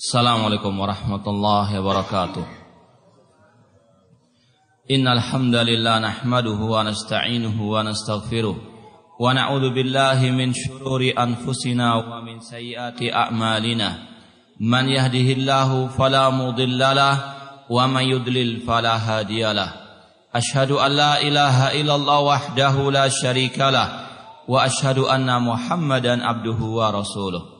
Assalamualaikum warahmatullahi wabarakatuh. Innal hamdalillah nahmaduhu wa nasta'inuhu wa wa na'udzu billahi min shururi anfusina wa min sayyiati a'malina. Man yahdihillahu fala mudhillalah wa man yudlil fala hadiyalah. Ashhadu an la ilaha illallah wahdahu la syarikalah wa ashhadu anna Muhammadan abduhu wa rasuluh.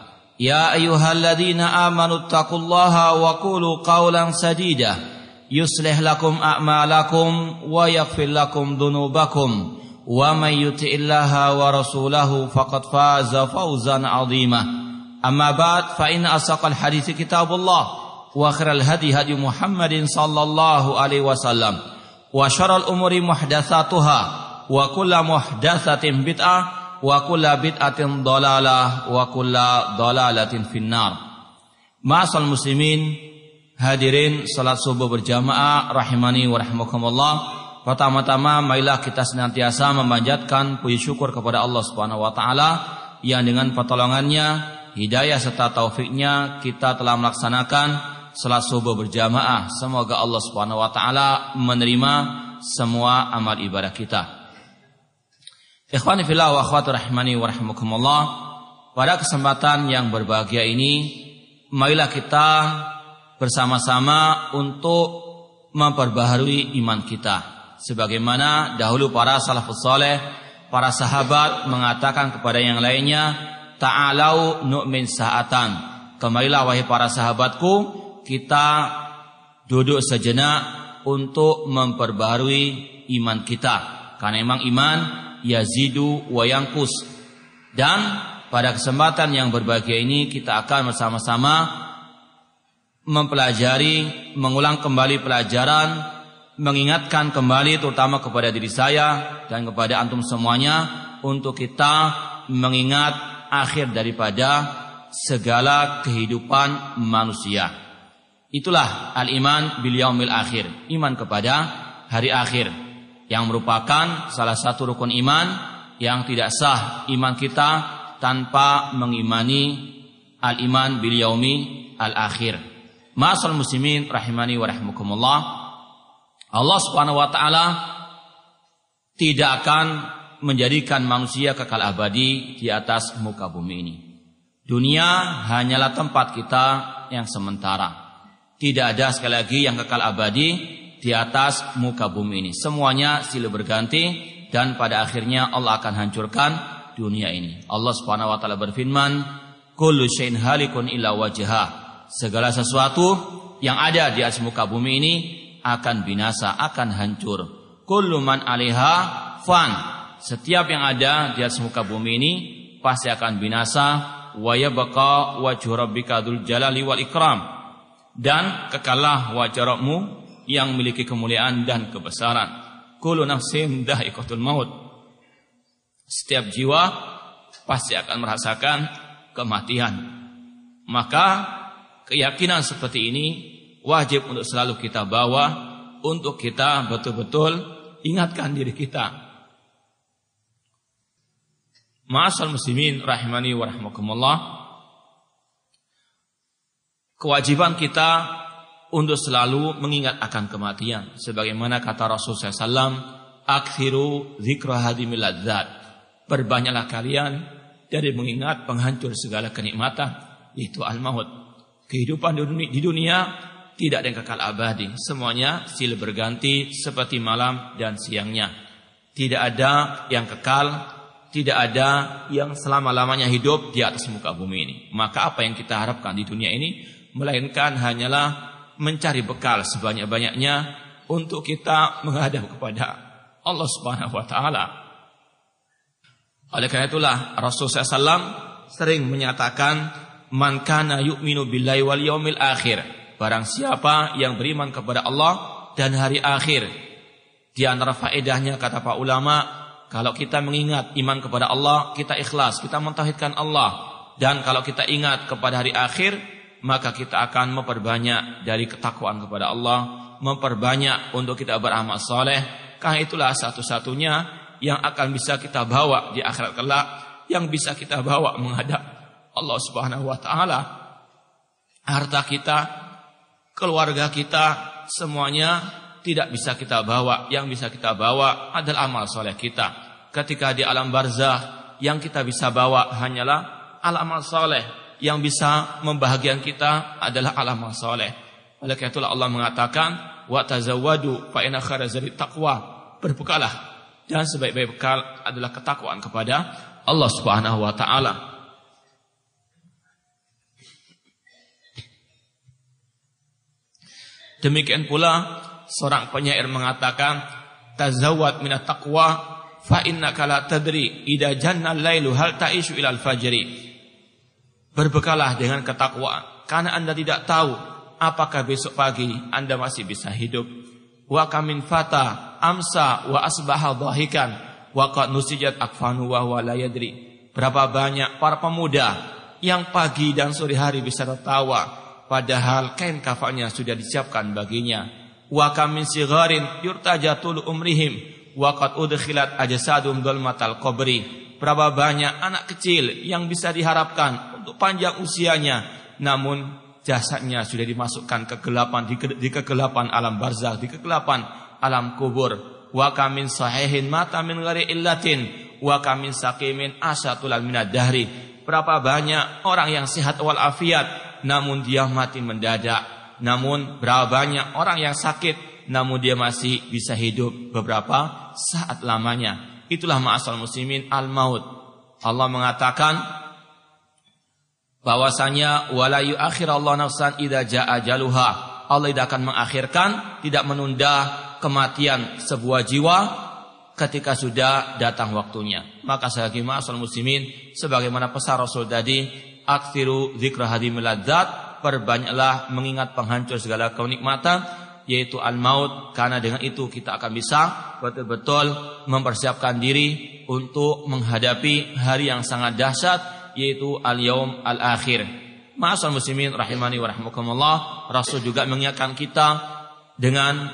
يا أيها الذين آمنوا اتقوا الله وقولوا قولا سديدا. يصلح لكم أعمالكم ويغفر لكم ذنوبكم. ومن يطع الله ورسوله فقد فاز فوزا عظيما. أما بعد فإن أصدق الحديث كتاب الله وخير الهدي هدي محمد صلى الله عليه وسلم. وشر الأمور محدثاتها وكل محدثة بدعة wa kulla bid'atin dalalah wa kulla dalalatin finnar. Ma'asal muslimin hadirin salat subuh berjamaah rahimani wa rahimakumullah. Pertama-tama marilah kita senantiasa memanjatkan puji syukur kepada Allah Subhanahu wa taala yang dengan pertolongannya, hidayah serta taufiknya kita telah melaksanakan salat subuh berjamaah. Semoga Allah Subhanahu wa taala menerima semua amal ibadah kita. Ikhwani fillah wa akhwati rahimani wa rahimakumullah. Pada kesempatan yang berbahagia ini, marilah kita bersama-sama untuk memperbaharui iman kita. Sebagaimana dahulu para salafus saleh, para sahabat mengatakan kepada yang lainnya, ta'alau nu'min sa'atan. Kemarilah wahai para sahabatku, kita duduk sejenak untuk memperbaharui iman kita. Karena memang iman yazidu wa yangkus. Dan pada kesempatan yang berbahagia ini kita akan bersama-sama mempelajari, mengulang kembali pelajaran, mengingatkan kembali terutama kepada diri saya dan kepada antum semuanya untuk kita mengingat akhir daripada segala kehidupan manusia. Itulah al-iman bil yaumil akhir, iman kepada hari akhir yang merupakan salah satu rukun iman yang tidak sah iman kita tanpa mengimani al-iman bil yaumi al-akhir. Ma'asal muslimin rahimani wa rahimakumullah. Allah Subhanahu wa taala tidak akan menjadikan manusia kekal abadi di atas muka bumi ini. Dunia hanyalah tempat kita yang sementara. Tidak ada sekali lagi yang kekal abadi di atas muka bumi ini. Semuanya silih berganti dan pada akhirnya Allah akan hancurkan dunia ini. Allah Subhanahu wa taala berfirman, "Kullu syai'in halikun illa wajha." Segala sesuatu yang ada di atas muka bumi ini akan binasa, akan hancur. Kullu man 'alaiha fan. Setiap yang ada di atas muka bumi ini pasti akan binasa wa yabqa wajhu rabbika dzul jalali wal ikram. Dan kekalah wajah Rabbmu yang memiliki kemuliaan dan kebesaran. Kullu nafsin dha'iqatul maut. Setiap jiwa pasti akan merasakan kematian. Maka keyakinan seperti ini wajib untuk selalu kita bawa untuk kita betul-betul ingatkan diri kita. Ma'asal muslimin rahimani wa rahmakumullah. Kewajiban kita untuk selalu mengingat akan kematian. Sebagaimana kata Rasul SAW, Akthiru zikra hadimil. Perbanyaklah kalian dari mengingat penghancur segala kenikmatan. Itu al-maut. Kehidupan di dunia tidak ada yang kekal abadi. Semuanya silih berganti seperti malam dan siangnya. Tidak ada yang kekal, tidak ada yang selama-lamanya hidup di atas muka bumi ini. Maka apa yang kita harapkan di dunia ini melainkan hanyalah mencari bekal sebanyak-banyaknya untuk kita menghadap kepada Allah Subhanahu wa taala. Oleh karena itulah Rasulullah SAW sering menyatakan man kana yu'minu billahi wal yaumil akhir Barang siapa yang beriman kepada Allah dan hari akhir. Di antara faedahnya kata Pak ulama, kalau kita mengingat iman kepada Allah, kita ikhlas, kita mentauhidkan Allah. Dan kalau kita ingat kepada hari akhir, maka kita akan memperbanyak dari ketakwaan kepada Allah, memperbanyak untuk kita beramal soleh. Karena itulah satu-satunya yang akan bisa kita bawa di akhirat kelak, yang bisa kita bawa menghadap Allah Subhanahu wa taala. Harta kita, keluarga kita, semuanya tidak bisa kita bawa. Yang bisa kita bawa adalah amal soleh kita. Ketika di alam barzah, yang kita bisa bawa hanyalah amal soleh yang bisa membahagiakan kita adalah amal soleh. Oleh karena itulah Allah mengatakan, wa tazawwadu fa inna taqwa. Berbekalah dan sebaik-baik bekal adalah ketakwaan kepada Allah Subhanahu wa taala. Demikian pula seorang penyair mengatakan, tazawwad minat taqwa fa innaka la tadri idza janna al-lailu hal ta'ishu ilal fajri. Berbekalah dengan ketakwaan karena Anda tidak tahu apakah besok pagi Anda masih bisa hidup. Wa kamin fata amsa wa asbaha dhahikan wa qad nusijat akfanu wa huwa la. Berapa banyak para pemuda yang pagi dan sore hari bisa tertawa padahal kain kafannya sudah disiapkan baginya. Wa kamin sigharin yurtajatul umrihim wa qad udkhilat ajsadum dhulmatal qabri. Berapa banyak anak kecil yang bisa diharapkan untuk panjang usianya, namun jasadnya sudah dimasukkan kegelapan di, di kegelapan alam barzakh, di kegelapan alam kubur. Wa kamin sahihin mata min ghairi illatin wa kamin sakimin asatulal minad dahri. Berapa banyak orang yang sehat walafiat namun dia mati mendadak. Namun berapa banyak orang yang sakit namun dia masih bisa hidup beberapa saat lamanya. Itulah ma'asal muslimin al-maut. Allah mengatakan bahwasanya wala Allah nafsan idza jaa ajaluha. Allah tidak akan mengakhirkan, tidak menunda kematian sebuah jiwa ketika sudah datang waktunya. Maka saya ma'asal muslimin sebagaimana pesan Rasul tadi, aksiru dzikra hadimil perbanyaklah mengingat penghancur segala kenikmatan yaitu al-maut karena dengan itu kita akan bisa betul-betul mempersiapkan diri untuk menghadapi hari yang sangat dahsyat yaitu al-yaum al-akhir. Ma'asal muslimin rahimani wa rahmukumullah, Rasul juga mengingatkan kita dengan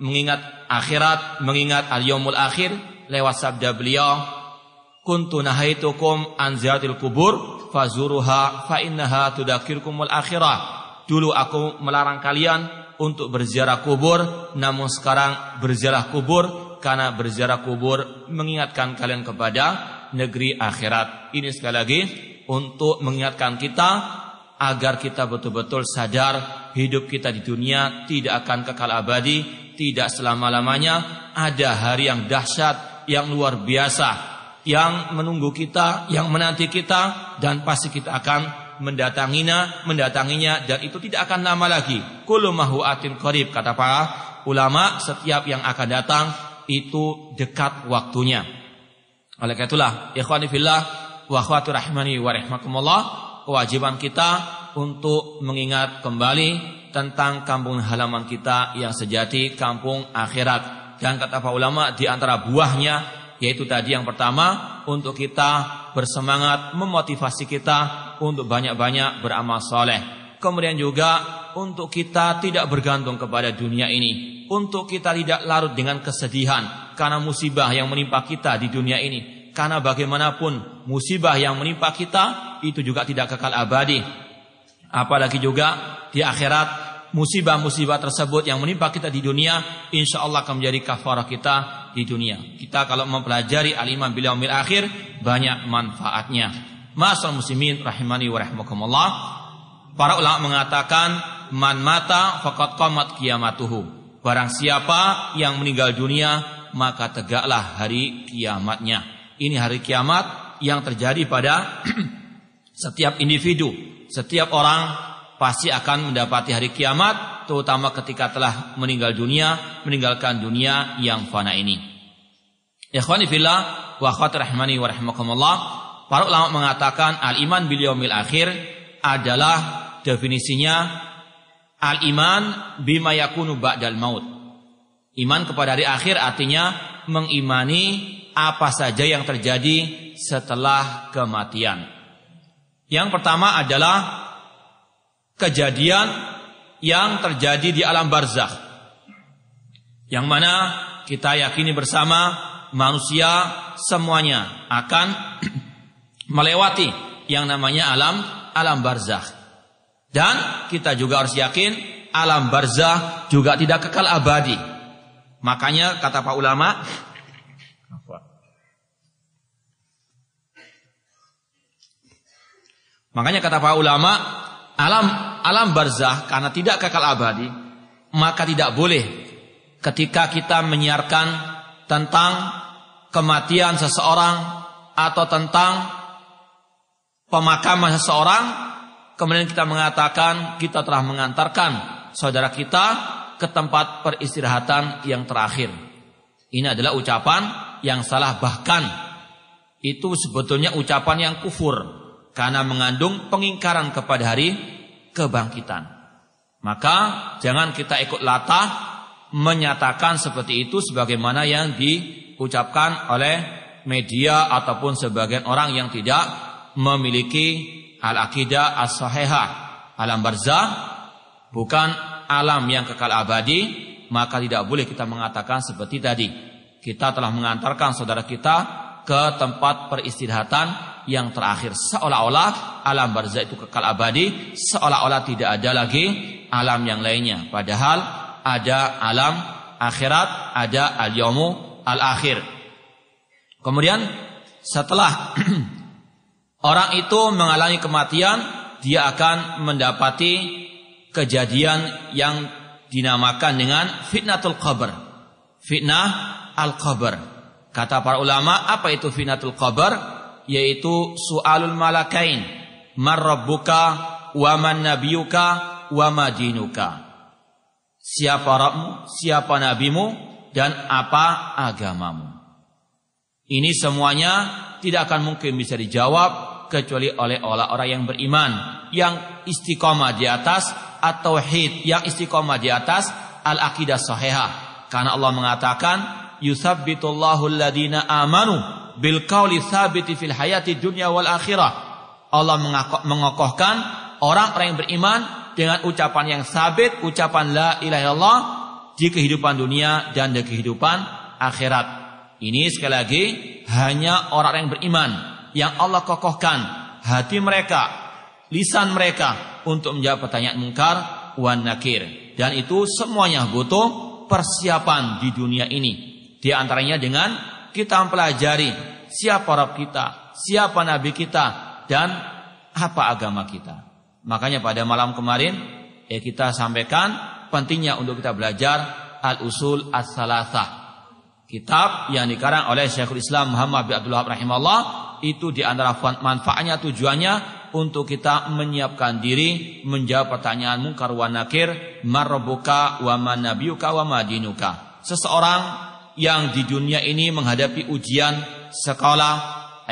mengingat akhirat, mengingat al-yaumul akhir lewat sabda beliau, "Kuntu nahaitukum an ziyaratil kubur fazuruha fa innaha tudakirkumul akhirah." Dulu aku melarang kalian untuk berziarah kubur, namun sekarang berziarah kubur karena berziarah kubur mengingatkan kalian kepada negeri akhirat. Ini sekali lagi untuk mengingatkan kita agar kita betul-betul sadar hidup kita di dunia tidak akan kekal abadi, tidak selama-lamanya. Ada hari yang dahsyat, yang luar biasa yang menunggu kita, yang menanti kita dan pasti kita akan mendatanginya, mendatanginya dan itu tidak akan lama lagi. Kullu atin qarib kata para ulama, setiap yang akan datang itu dekat waktunya. Oleh karena itulah, ikhwani fillah wa akhwati rahimani wa rahimakumullah, kewajiban kita untuk mengingat kembali tentang kampung halaman kita yang sejati, kampung akhirat. Dan kata para ulama di antara buahnya yaitu tadi yang pertama untuk kita bersemangat memotivasi kita untuk banyak-banyak beramal soleh. Kemudian juga untuk kita tidak bergantung kepada dunia ini, untuk kita tidak larut dengan kesedihan, karena musibah yang menimpa kita di dunia ini. Karena bagaimanapun musibah yang menimpa kita itu juga tidak kekal abadi. Apalagi juga di akhirat musibah-musibah tersebut yang menimpa kita di dunia insya Allah akan menjadi kafarah kita di dunia. Kita kalau mempelajari aliman bila umil akhir banyak manfaatnya. Masal muslimin rahimani wa rahimakumullah. Para ulama mengatakan man mata faqad qamat kiamatuhu. Barang siapa yang meninggal dunia maka tegaklah hari kiamatnya. Ini hari kiamat yang terjadi pada setiap individu, setiap orang pasti akan mendapati hari kiamat, terutama ketika telah meninggal dunia, meninggalkan dunia yang fana ini. Ikhwani fillah wa rahmani wa rahimakumullah. Para ulama mengatakan al-iman bil yaumil akhir adalah definisinya al-iman bima yakunu ba'dal maut. Iman kepada hari akhir artinya mengimani apa saja yang terjadi setelah kematian. Yang pertama adalah kejadian yang terjadi di alam barzakh. Yang mana kita yakini bersama manusia semuanya akan melewati yang namanya alam alam barzakh. Dan kita juga harus yakin alam barzakh juga tidak kekal abadi. Makanya kata Pak ulama Makanya kata para ulama, alam alam barzah karena tidak kekal abadi, maka tidak boleh ketika kita menyiarkan tentang kematian seseorang atau tentang pemakaman seseorang, kemudian kita mengatakan kita telah mengantarkan saudara kita ke tempat peristirahatan yang terakhir. Ini adalah ucapan yang salah bahkan itu sebetulnya ucapan yang kufur karena mengandung pengingkaran kepada hari kebangkitan. Maka jangan kita ikut latah menyatakan seperti itu sebagaimana yang diucapkan oleh media ataupun sebagian orang yang tidak memiliki al-aqidah as-sahihah. Alam barzah bukan alam yang kekal abadi, maka tidak boleh kita mengatakan seperti tadi. Kita telah mengantarkan saudara kita ke tempat peristirahatan yang terakhir. Seolah-olah alam barzah itu kekal abadi seolah-olah tidak ada lagi alam yang lainnya. Padahal ada alam akhirat ada al-yaumu al-akhir. Kemudian setelah orang itu mengalami kematian dia akan mendapati kejadian yang dinamakan dengan fitnatul qabr. Fitnah al-qabr. Kata para ulama apa itu fitnatul qabr? Yaitu soalul malakain. Marrabbuka wa man nabiyuka wa siapa Rabbmu siapa nabimu dan apa agamamu. Ini semuanya tidak akan mungkin bisa dijawab kecuali oleh orang-orang yang beriman yang istiqomah di atas atau hid yang istiqomah di atas al-aqidah sahihah karena Allah mengatakan yusabbitullahu alladhina amanu bil qauli tsabiti fil hayati dunya wal akhirah. Allah mengokohkan orang-orang yang beriman dengan ucapan yang sabit, ucapan la ilaha illallah di kehidupan dunia dan di kehidupan akhirat. Ini sekali lagi hanya orang yang beriman yang Allah kokohkan hati mereka, lisan mereka untuk menjawab pertanyaan mungkar wan nakir. Dan itu semuanya butuh persiapan di dunia ini. Di antaranya dengan kita mempelajari siapa Rabb kita, siapa Nabi kita, dan apa agama kita. Makanya pada malam kemarin ya kita sampaikan pentingnya untuk kita belajar Al-Usul As-Salasah. Kitab yang dikarang oleh Syekhul Islam Muhammad bin Abdullah rahimahullah itu di antara manfaatnya tujuannya untuk kita menyiapkan diri menjawab pertanyaan mungkar wa nakir marbuka wa man nabiyuka wa madinuka. Seseorang yang di dunia ini menghadapi ujian sekolah,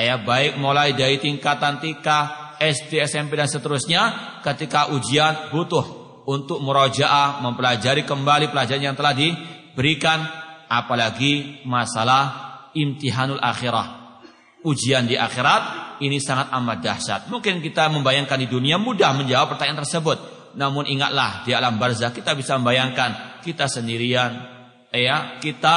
ya baik mulai dari tingkatan tika, SD, SMP dan seterusnya, ketika ujian butuh untuk murojaah, mempelajari kembali pelajaran yang telah diberikan, apalagi masalah imtihanul akhirah. Ujian di akhirat ini sangat amat dahsyat. Mungkin kita membayangkan di dunia mudah menjawab pertanyaan tersebut. Namun ingatlah di alam barzah kita bisa membayangkan kita sendirian, ya kita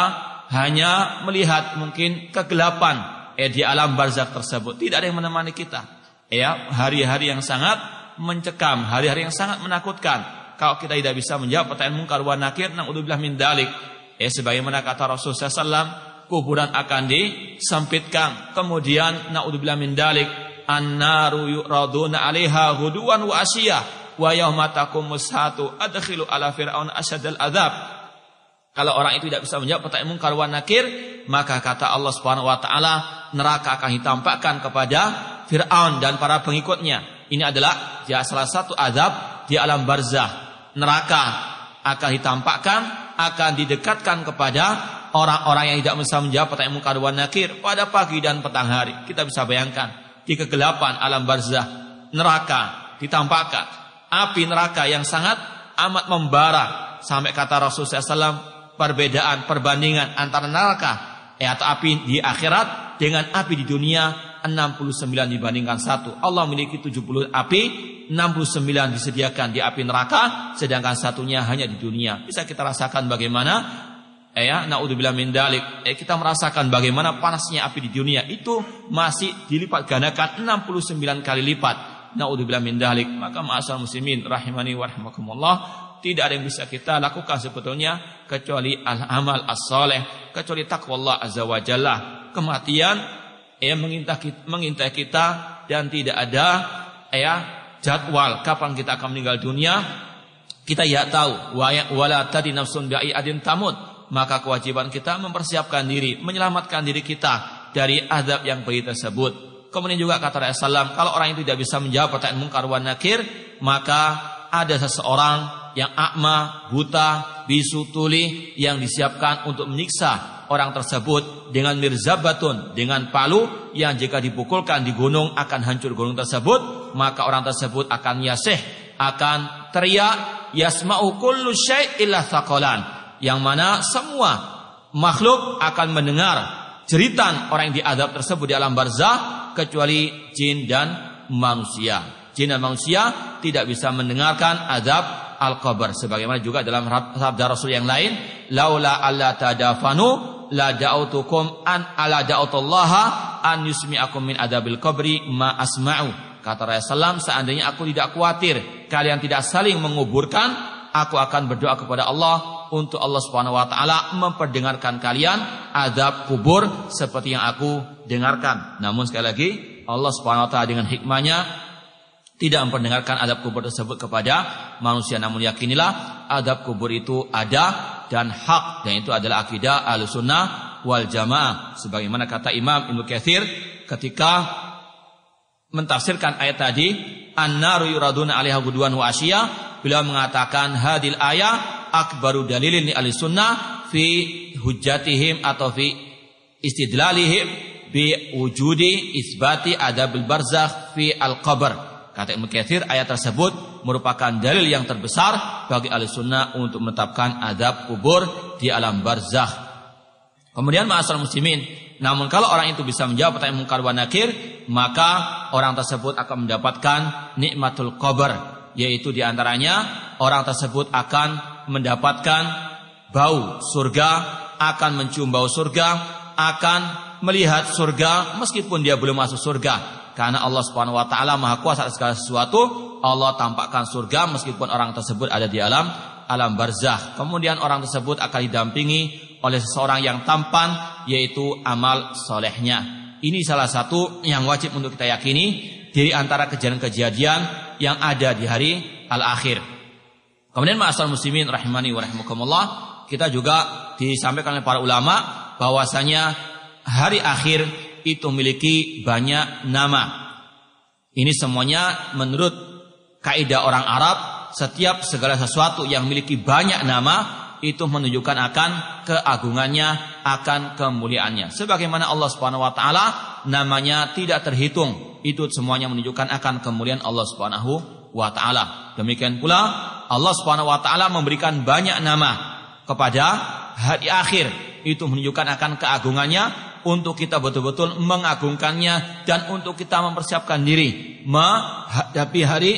hanya melihat mungkin kegelapan eh, di alam barzak tersebut. Tidak ada yang menemani kita. Ya, hari-hari yang sangat mencekam, hari-hari yang sangat menakutkan. Kalau kita tidak bisa menjawab pertanyaan mungkar wa nakir, naudzubillah min dalik. Eh, sebagaimana kata Rasulullah SAW, kuburan akan disempitkan. Kemudian naudzubillah min dalik, an-naru yu'raduna 'alaiha ghuduwan wa asyiyah wa yauma taqumus satu adkhilu ala fir'aun asyadal adzab kalau orang itu tidak bisa menjawab pertanyaan mungkar wa nakir, maka kata Allah Subhanahu wa taala, neraka akan ditampakkan kepada Firaun dan para pengikutnya. Ini adalah ya salah satu azab di alam barzah. Neraka akan ditampakkan, akan didekatkan kepada orang-orang yang tidak bisa menjawab pertanyaan mungkar wa nakir pada pagi dan petang hari. Kita bisa bayangkan di kegelapan alam barzah, neraka ditampakkan, api neraka yang sangat amat membara sampai kata Rasulullah SAW perbedaan perbandingan antara neraka eh, atau api di akhirat dengan api di dunia 69 dibandingkan satu. Allah memiliki 70 api, 69 disediakan di api neraka, sedangkan satunya hanya di dunia. Bisa kita rasakan bagaimana ya, naudzubillah min dalik. Eh, kita merasakan bagaimana panasnya api di dunia itu masih dilipat gandakan 69 kali lipat. Naudzubillah min dalik. Maka ma'asal muslimin rahimani wa rahimakumullah, tidak ada yang bisa kita lakukan sebetulnya kecuali al-amal as-saleh, kecuali takwa Allah azza wa. Kematian eh mengintai kita, mengintai kita dan tidak ada ya jadwal kapan kita akan meninggal dunia. Kita ya tahu wala tadi nafsun bi'i adin tamut maka kewajiban kita mempersiapkan diri, menyelamatkan diri kita dari azab yang pedih tersebut. Kemudian juga kata Rasulullah kalau orang itu tidak bisa menjawab pertanyaan mungkar wan nakir, maka ada seseorang yang akma, buta, bisu, tuli yang disiapkan untuk menyiksa orang tersebut dengan mirzabatun, dengan palu yang jika dipukulkan di gunung akan hancur gunung tersebut, maka orang tersebut akan yaseh, akan teriak, yasma'u kullu syai' illa yang mana semua makhluk akan mendengar jeritan orang yang diadab tersebut di alam barzah kecuali jin dan manusia. Jin dan manusia tidak bisa mendengarkan adab al-qabr sebagaimana juga dalam sabda Rasul yang lain, laula alla tadafanu la da'utukum an ala da'utullaha an yusmi'akum min adabil qabri ma asma'u. Kata Rasulullah seandainya aku tidak khawatir kalian tidak saling menguburkan, aku akan berdoa kepada Allah untuk Allah Subhanahu wa taala memperdengarkan kalian adab kubur seperti yang aku dengarkan. Namun sekali lagi Allah Subhanahu wa taala dengan hikmahnya tidak memperdengarkan adab kubur tersebut kepada manusia namun yakinilah adab kubur itu ada dan hak dan itu adalah akidah Ahlussunnah wal Jamaah sebagaimana kata Imam Ibnu Katsir ketika mentafsirkan ayat tadi an-naru yuraduna 'alaiha guduan wa asya beliau mengatakan hadil ayat akbaru dalilin li ahli sunnah fi hujjatihim atau fi istidlalihim bi wujudi isbati adabil barzakh fi al-qabr. Kata Ibnu Katsir ayat tersebut merupakan dalil yang terbesar bagi ahli sunnah untuk menetapkan adab kubur di alam barzakh. Kemudian ma'asal muslimin, namun kalau orang itu bisa menjawab pertanyaan mungkar wa nakir, maka orang tersebut akan mendapatkan nikmatul qabr, yaitu di antaranya orang tersebut akan mendapatkan bau surga, akan mencium bau surga, akan melihat surga meskipun dia belum masuk surga. Karena Allah Subhanahu wa taala Maha Kuasa atas segala sesuatu, Allah tampakkan surga meskipun orang tersebut ada di alam alam barzah. Kemudian orang tersebut akan didampingi oleh seseorang yang tampan yaitu amal solehnya. Ini salah satu yang wajib untuk kita yakini dari antara kejadian-kejadian yang ada di hari al-akhir. Kemudian ma'asal muslimin rahimani wa rahimakumullah, kita juga disampaikan oleh para ulama bahwasanya hari akhir itu memiliki banyak nama. Ini semuanya menurut kaidah orang Arab, setiap segala sesuatu yang memiliki banyak nama itu menunjukkan akan keagungannya, akan kemuliaannya. Sebagaimana Allah Subhanahu wa taala namanya tidak terhitung. Itu semuanya menunjukkan akan kemuliaan Allah Subhanahu wa taala. Demikian pula Allah Subhanahu wa taala memberikan banyak nama kepada hari akhir. Itu menunjukkan akan keagungannya untuk kita betul-betul mengagungkannya dan untuk kita mempersiapkan diri menghadapi hari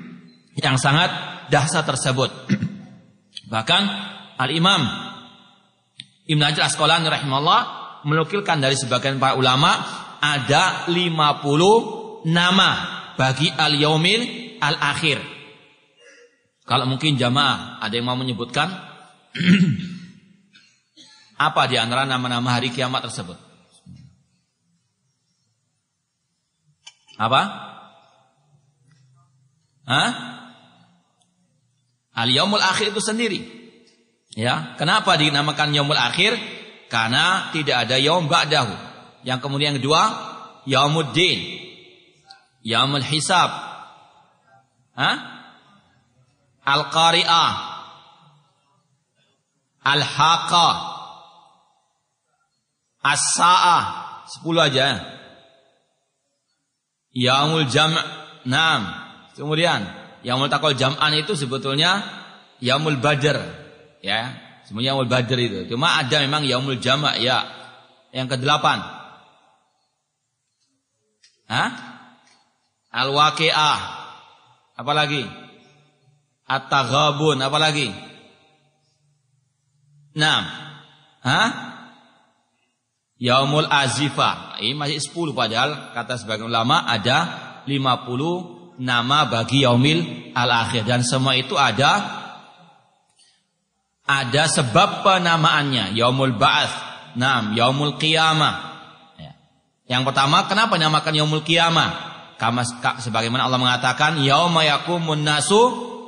yang sangat dahsyat tersebut. Bahkan Al-Imam Ibn Hajar Asqalani rahimahullah menukilkan dari sebagian para ulama ada 50 nama bagi al-yaumil al-akhir. Kalau mungkin jamaah ada yang mau menyebutkan apa di antara nama-nama hari kiamat tersebut? Apa? Hah? Al yaumul akhir itu sendiri. Ya, kenapa dinamakan yaumul akhir? Karena tidak ada yaum ba'dahu. Yang kemudian yang kedua, yaumuddin. Yaumul hisab. Hah? Al-Qari'ah Al-Haqah As-Sa'ah Sepuluh aja Yaumul Jam' Nam Kemudian Yaumul Takol Jam'an itu sebetulnya Yaumul Badr ya. Semuanya Yaumul Badr itu. Cuma ada memang Yaumul Jama' ya. Yang kedelapan. Hah? Al-Waqi'ah. Apa lagi? At-Taghabun, apa lagi? Nah. Hah? Yaumul Azifah. Ini masih 10 padahal kata sebagian ulama ada 50 nama bagi yaumil al-akhir dan semua itu ada ada sebab penamaannya yaumul ba'ats nam yaumul qiyamah ya. Yang pertama kenapa dinamakan yaumul qiyamah? Sebagaimana Allah mengatakan yauma yakumun nasu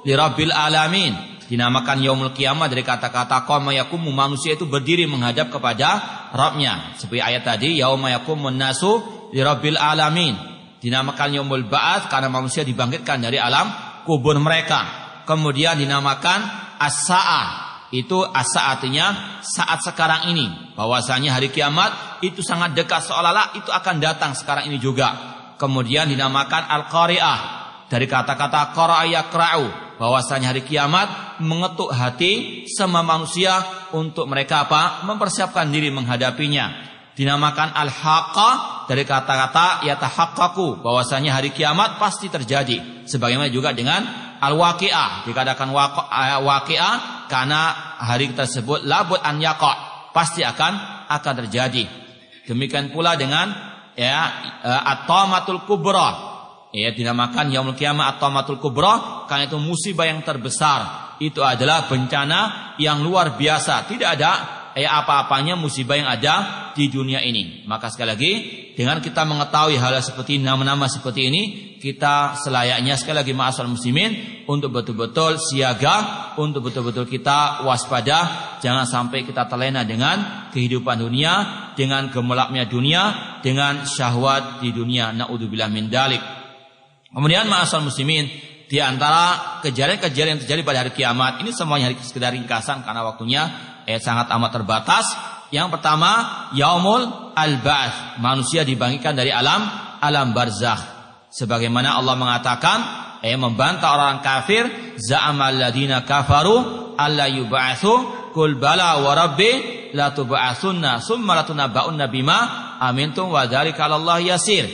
lirabbil alamin. Dinamakan yaumul qiyamah dari kata-kata qama yakumu manusia itu berdiri menghadap kepada Rabbnya. Seperti ayat tadi yauma yakumun nasu lirabbil alamin. Dinamakan yaumul ba'ats karena manusia dibangkitkan dari alam kubur mereka. Kemudian dinamakan as-saah itu asa artinya saat sekarang ini. Bahwasanya hari kiamat itu sangat dekat. Seolah-olah itu akan datang sekarang ini juga. Kemudian dinamakan Al-Qari'ah. Dari kata-kata qara'a yaqra'u. Bahwasanya hari kiamat mengetuk hati semua manusia untuk mereka apa? mempersiapkan diri menghadapinya. Dinamakan al-haqqah dari kata-kata yatahaqqaqu. Bahwasanya hari kiamat pasti terjadi. Sebagaimana juga dengan al-waqi'ah. Dikatakan eh, waqi'ah karena hari tersebut labut an yaqa pasti akan akan terjadi. Demikian pula dengan ya uh, at-tamatul kubra. Ya dinamakan yaumul kiamah at-tamatul kubra karena itu musibah yang terbesar. Itu adalah bencana yang luar biasa. Tidak ada ya apa-apanya musibah yang ada di dunia ini. Maka sekali lagi dengan kita mengetahui hal seperti nama-nama seperti ini kita selayaknya sekali lagi ma'asal muslimin untuk betul-betul siaga untuk betul-betul kita waspada jangan sampai kita terlena dengan kehidupan dunia dengan gemelapnya dunia dengan syahwat di dunia. Naudzubillah min dalik. Kemudian ma'asal muslimin di antara kejadian-kejadian yang terjadi pada hari kiamat ini semuanya sekedar ringkasan karena waktunya eh, sangat amat terbatas. Yang pertama, yaumul al-ba'ats, manusia dibangkitkan dari alam alam barzakh. Sebagaimana Allah mengatakan, eh membantah orang kafir, za'amal ladina kafaru alla yub'atsu kul bala wa rabbi la tub'atsunna summa latunabba'unna bima amintum wa 'ala yasir.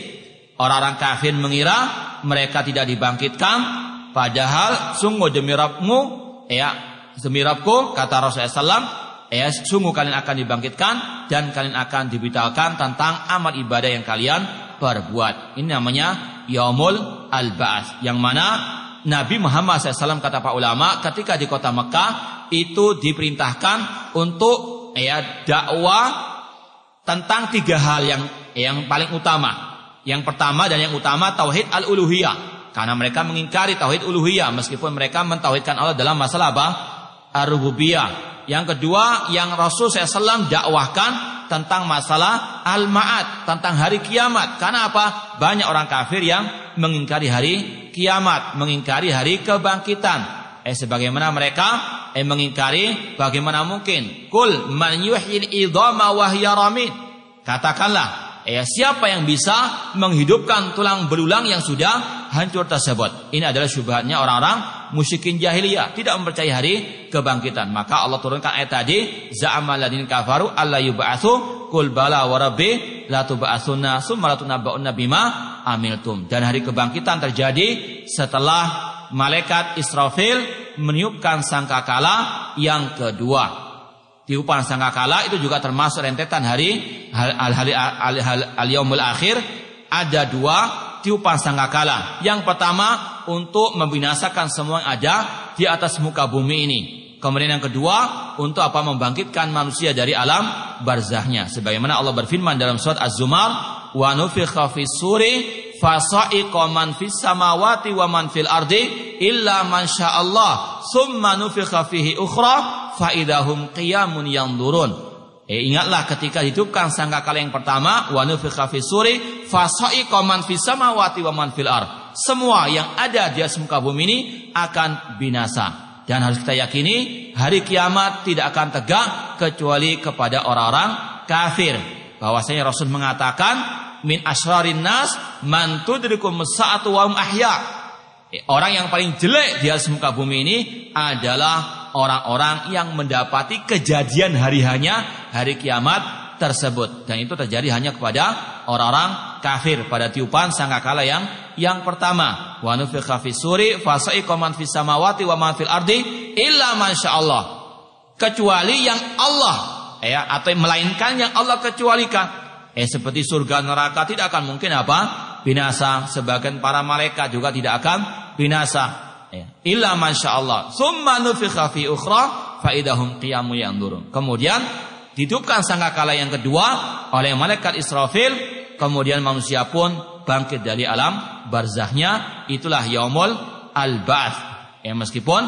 Orang-orang kafir mengira mereka tidak dibangkitkan Padahal sungguh demi Rabbmu, ya, demi kata Rasulullah SAW, ya, sungguh kalian akan dibangkitkan dan kalian akan diberitahukan tentang amal ibadah yang kalian perbuat. Ini namanya Yaumul Al-Ba'as. Yang mana Nabi Muhammad SAW kata Pak ulama ketika di kota Mekah itu diperintahkan untuk ya dakwah tentang tiga hal yang yang paling utama. Yang pertama dan yang utama tauhid al-uluhiyah. Karena mereka mengingkari tauhid uluhiyah meskipun mereka mentauhidkan Allah dalam masalah apa? Ar-rububiyah. Yang kedua, yang Rasul SAW dakwahkan tentang masalah al-ma'ad, tentang hari kiamat. Karena apa? Banyak orang kafir yang mengingkari hari kiamat, mengingkari hari kebangkitan. Eh sebagaimana mereka eh mengingkari bagaimana mungkin? Kul man yuhyil idhama wa Katakanlah, Ya, siapa yang bisa menghidupkan tulang belulang yang sudah hancur tersebut? Ini adalah syubhatnya orang-orang musyrikin jahiliyah, tidak mempercayai hari kebangkitan. Maka Allah turunkan ayat tadi, za'amal ladin kafaru alla yub'atsu qul bala wa rabbi la tub'atsunna summa la tunabba'unna bima amiltum. Dan hari kebangkitan terjadi setelah malaikat Israfil meniupkan sangkakala yang kedua tiupan sangkakala itu juga termasuk rentetan hari al-yaumul akhir ada dua tiupan sangkakala. Yang pertama untuk membinasakan semua yang ada di atas muka bumi ini. Kemudian yang kedua untuk apa membangkitkan manusia dari alam barzahnya. Sebagaimana Allah berfirman dalam surat Az-Zumar, "Wa nufikha fis suri fasa'iqa man fis samawati wa man fil ardi illa man Allah summa nufikha fihi ukhra faidahum qiyamun yanzurun. Eh, ingatlah ketika hidupkan sangkakala yang pertama wa nufikha fi suri fasaiqa man fis samawati wa man fil ard. Semua yang ada di atas muka bumi ini akan binasa. Dan harus kita yakini hari kiamat tidak akan tegak kecuali kepada orang-orang kafir. Bahwasanya Rasul mengatakan min asrarin nas man tudrikum sa'atu wa ahya. Eh, orang yang paling jelek di atas muka bumi ini adalah orang-orang yang mendapati kejadian hari hanya hari kiamat tersebut. Dan itu terjadi hanya kepada orang-orang kafir pada tiupan sangkakala yang yang pertama. Wa nufikha fis suri fasaiqa man fis samawati wa man fil ardi illa Allah kecuali yang Allah ya atau melainkan yang Allah kecualikan. Eh seperti surga neraka tidak akan mungkin apa? Binasa. Sebagian para malaikat juga tidak akan binasa. Ya. Illa masya Allah. Summa nufikha fi ukhra faidahum qiyamu yanzurun. Kemudian dihidupkan sangkakala yang kedua oleh malaikat Israfil. Kemudian manusia pun bangkit dari alam barzahnya. Itulah yaumul al-ba'th. Ya, meskipun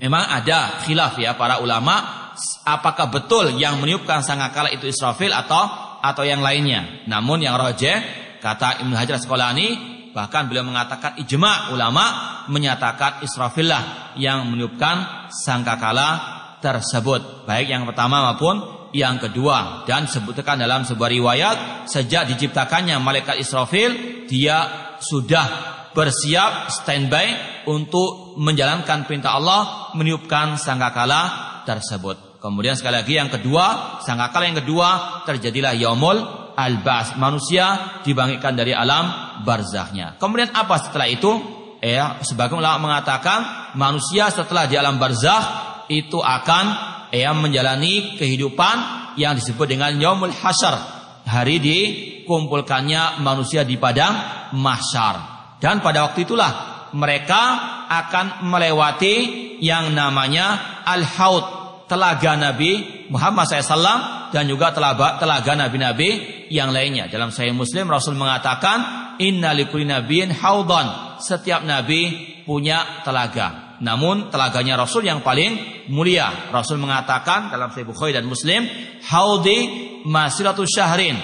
memang ada khilaf ya para ulama apakah betul yang meniupkan sangkakala itu Israfil atau atau yang lainnya. Namun yang rojeh Kata Ibnu Hajar Asqalani bahkan beliau mengatakan ijma ulama menyatakan Israfillah yang meniupkan sangkakala tersebut baik yang pertama maupun yang kedua dan sebutkan dalam sebuah riwayat sejak diciptakannya malaikat Israfil dia sudah bersiap standby untuk menjalankan perintah Allah meniupkan sangkakala tersebut. Kemudian sekali lagi yang kedua, sangkakala yang kedua terjadilah yaumul al-bas manusia dibangkitkan dari alam barzahnya. Kemudian apa setelah itu? Ya sebagian ulama mengatakan manusia setelah di alam barzah itu akan ya menjalani kehidupan yang disebut dengan yaumul hasyar. Hari dikumpulkannya manusia di padang mahsyar. Dan pada waktu itulah mereka akan melewati yang namanya al-haud telaga Nabi Muhammad SAW dan juga telaga, telaga nabi-nabi yang lainnya. Dalam Sahih Muslim Rasul mengatakan inna likulli haudhan. Setiap nabi punya telaga. Namun telaganya Rasul yang paling mulia. Rasul mengatakan dalam Sahih Bukhari dan Muslim, haudi masiratu syahrin.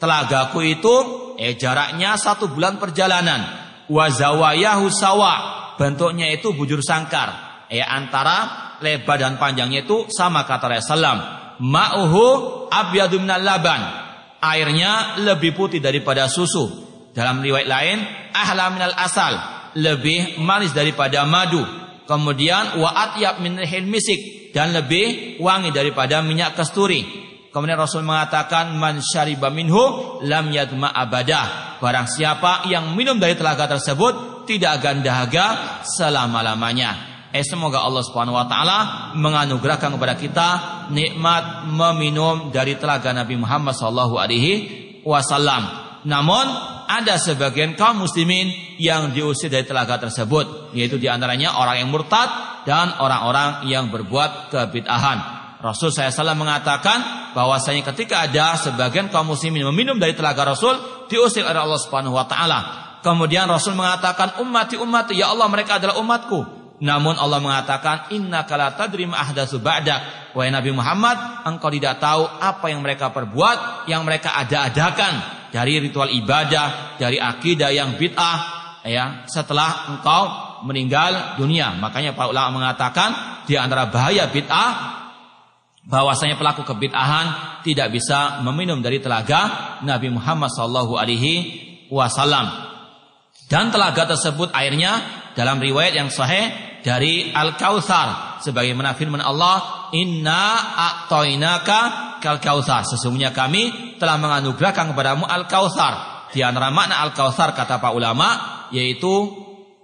Telagaku itu eh jaraknya satu bulan perjalanan. Wazawayahu sawa. Bentuknya itu bujur sangkar. Eh antara lebar dan panjangnya itu sama kata Rasulullah ma'uhu abyadu minal laban. Airnya lebih putih daripada susu. Dalam riwayat lain, ahla minal asal, lebih manis daripada madu. Kemudian wa atyab min misik dan lebih wangi daripada minyak kasturi. Kemudian Rasul mengatakan man syariba minhu lam yadma abadah. Barang siapa yang minum dari telaga tersebut tidak akan dahaga selama-lamanya. Eh semoga Allah Subhanahu wa taala menganugerahkan kepada kita nikmat meminum dari telaga Nabi Muhammad sallallahu alaihi wasallam. Namun ada sebagian kaum muslimin yang diusir dari telaga tersebut, yaitu di antaranya orang yang murtad dan orang-orang yang berbuat kebid'ahan. Rasul saya salah mengatakan bahwasanya ketika ada sebagian kaum muslimin meminum dari telaga Rasul diusir oleh Allah Subhanahu wa taala. Kemudian Rasul mengatakan ummati ya Allah mereka adalah umatku. Namun Allah mengatakan inna kala tadrim ahdatsu ba'dak. Wahai Nabi Muhammad, engkau tidak tahu apa yang mereka perbuat, yang mereka ada-adakan dari ritual ibadah, dari akidah yang bid'ah ya, setelah engkau meninggal dunia. Makanya para ulama mengatakan di antara bahaya bid'ah bahwasanya pelaku kebid'ahan tidak bisa meminum dari telaga Nabi Muhammad sallallahu alaihi wasallam. Dan telaga tersebut airnya dalam riwayat yang sahih dari Al-Kautsar. Sebagaimana firman Allah inna a'tainaka kal kautsar sesungguhnya kami telah menganugerahkan kepadamu Al-Kautsar. Di antara makna Al-Kautsar kata para ulama yaitu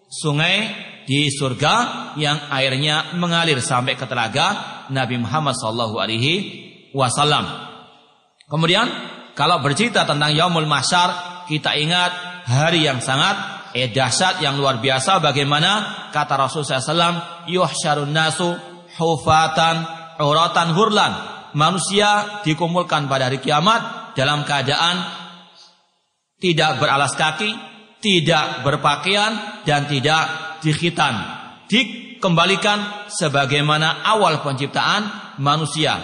sungai di surga yang airnya mengalir sampai ke telaga Nabi Muhammad sallallahu alaihi wasallam. Kemudian kalau bercerita tentang Yaumul Mahsyar kita ingat hari yang sangat eh dahsyat yang luar biasa bagaimana kata Rasul SAW yuhsyarun nasu hufatan uratan hurlan. Manusia dikumpulkan pada hari kiamat dalam keadaan tidak beralas kaki tidak berpakaian dan tidak dikhitan. Dikembalikan sebagaimana awal penciptaan manusia.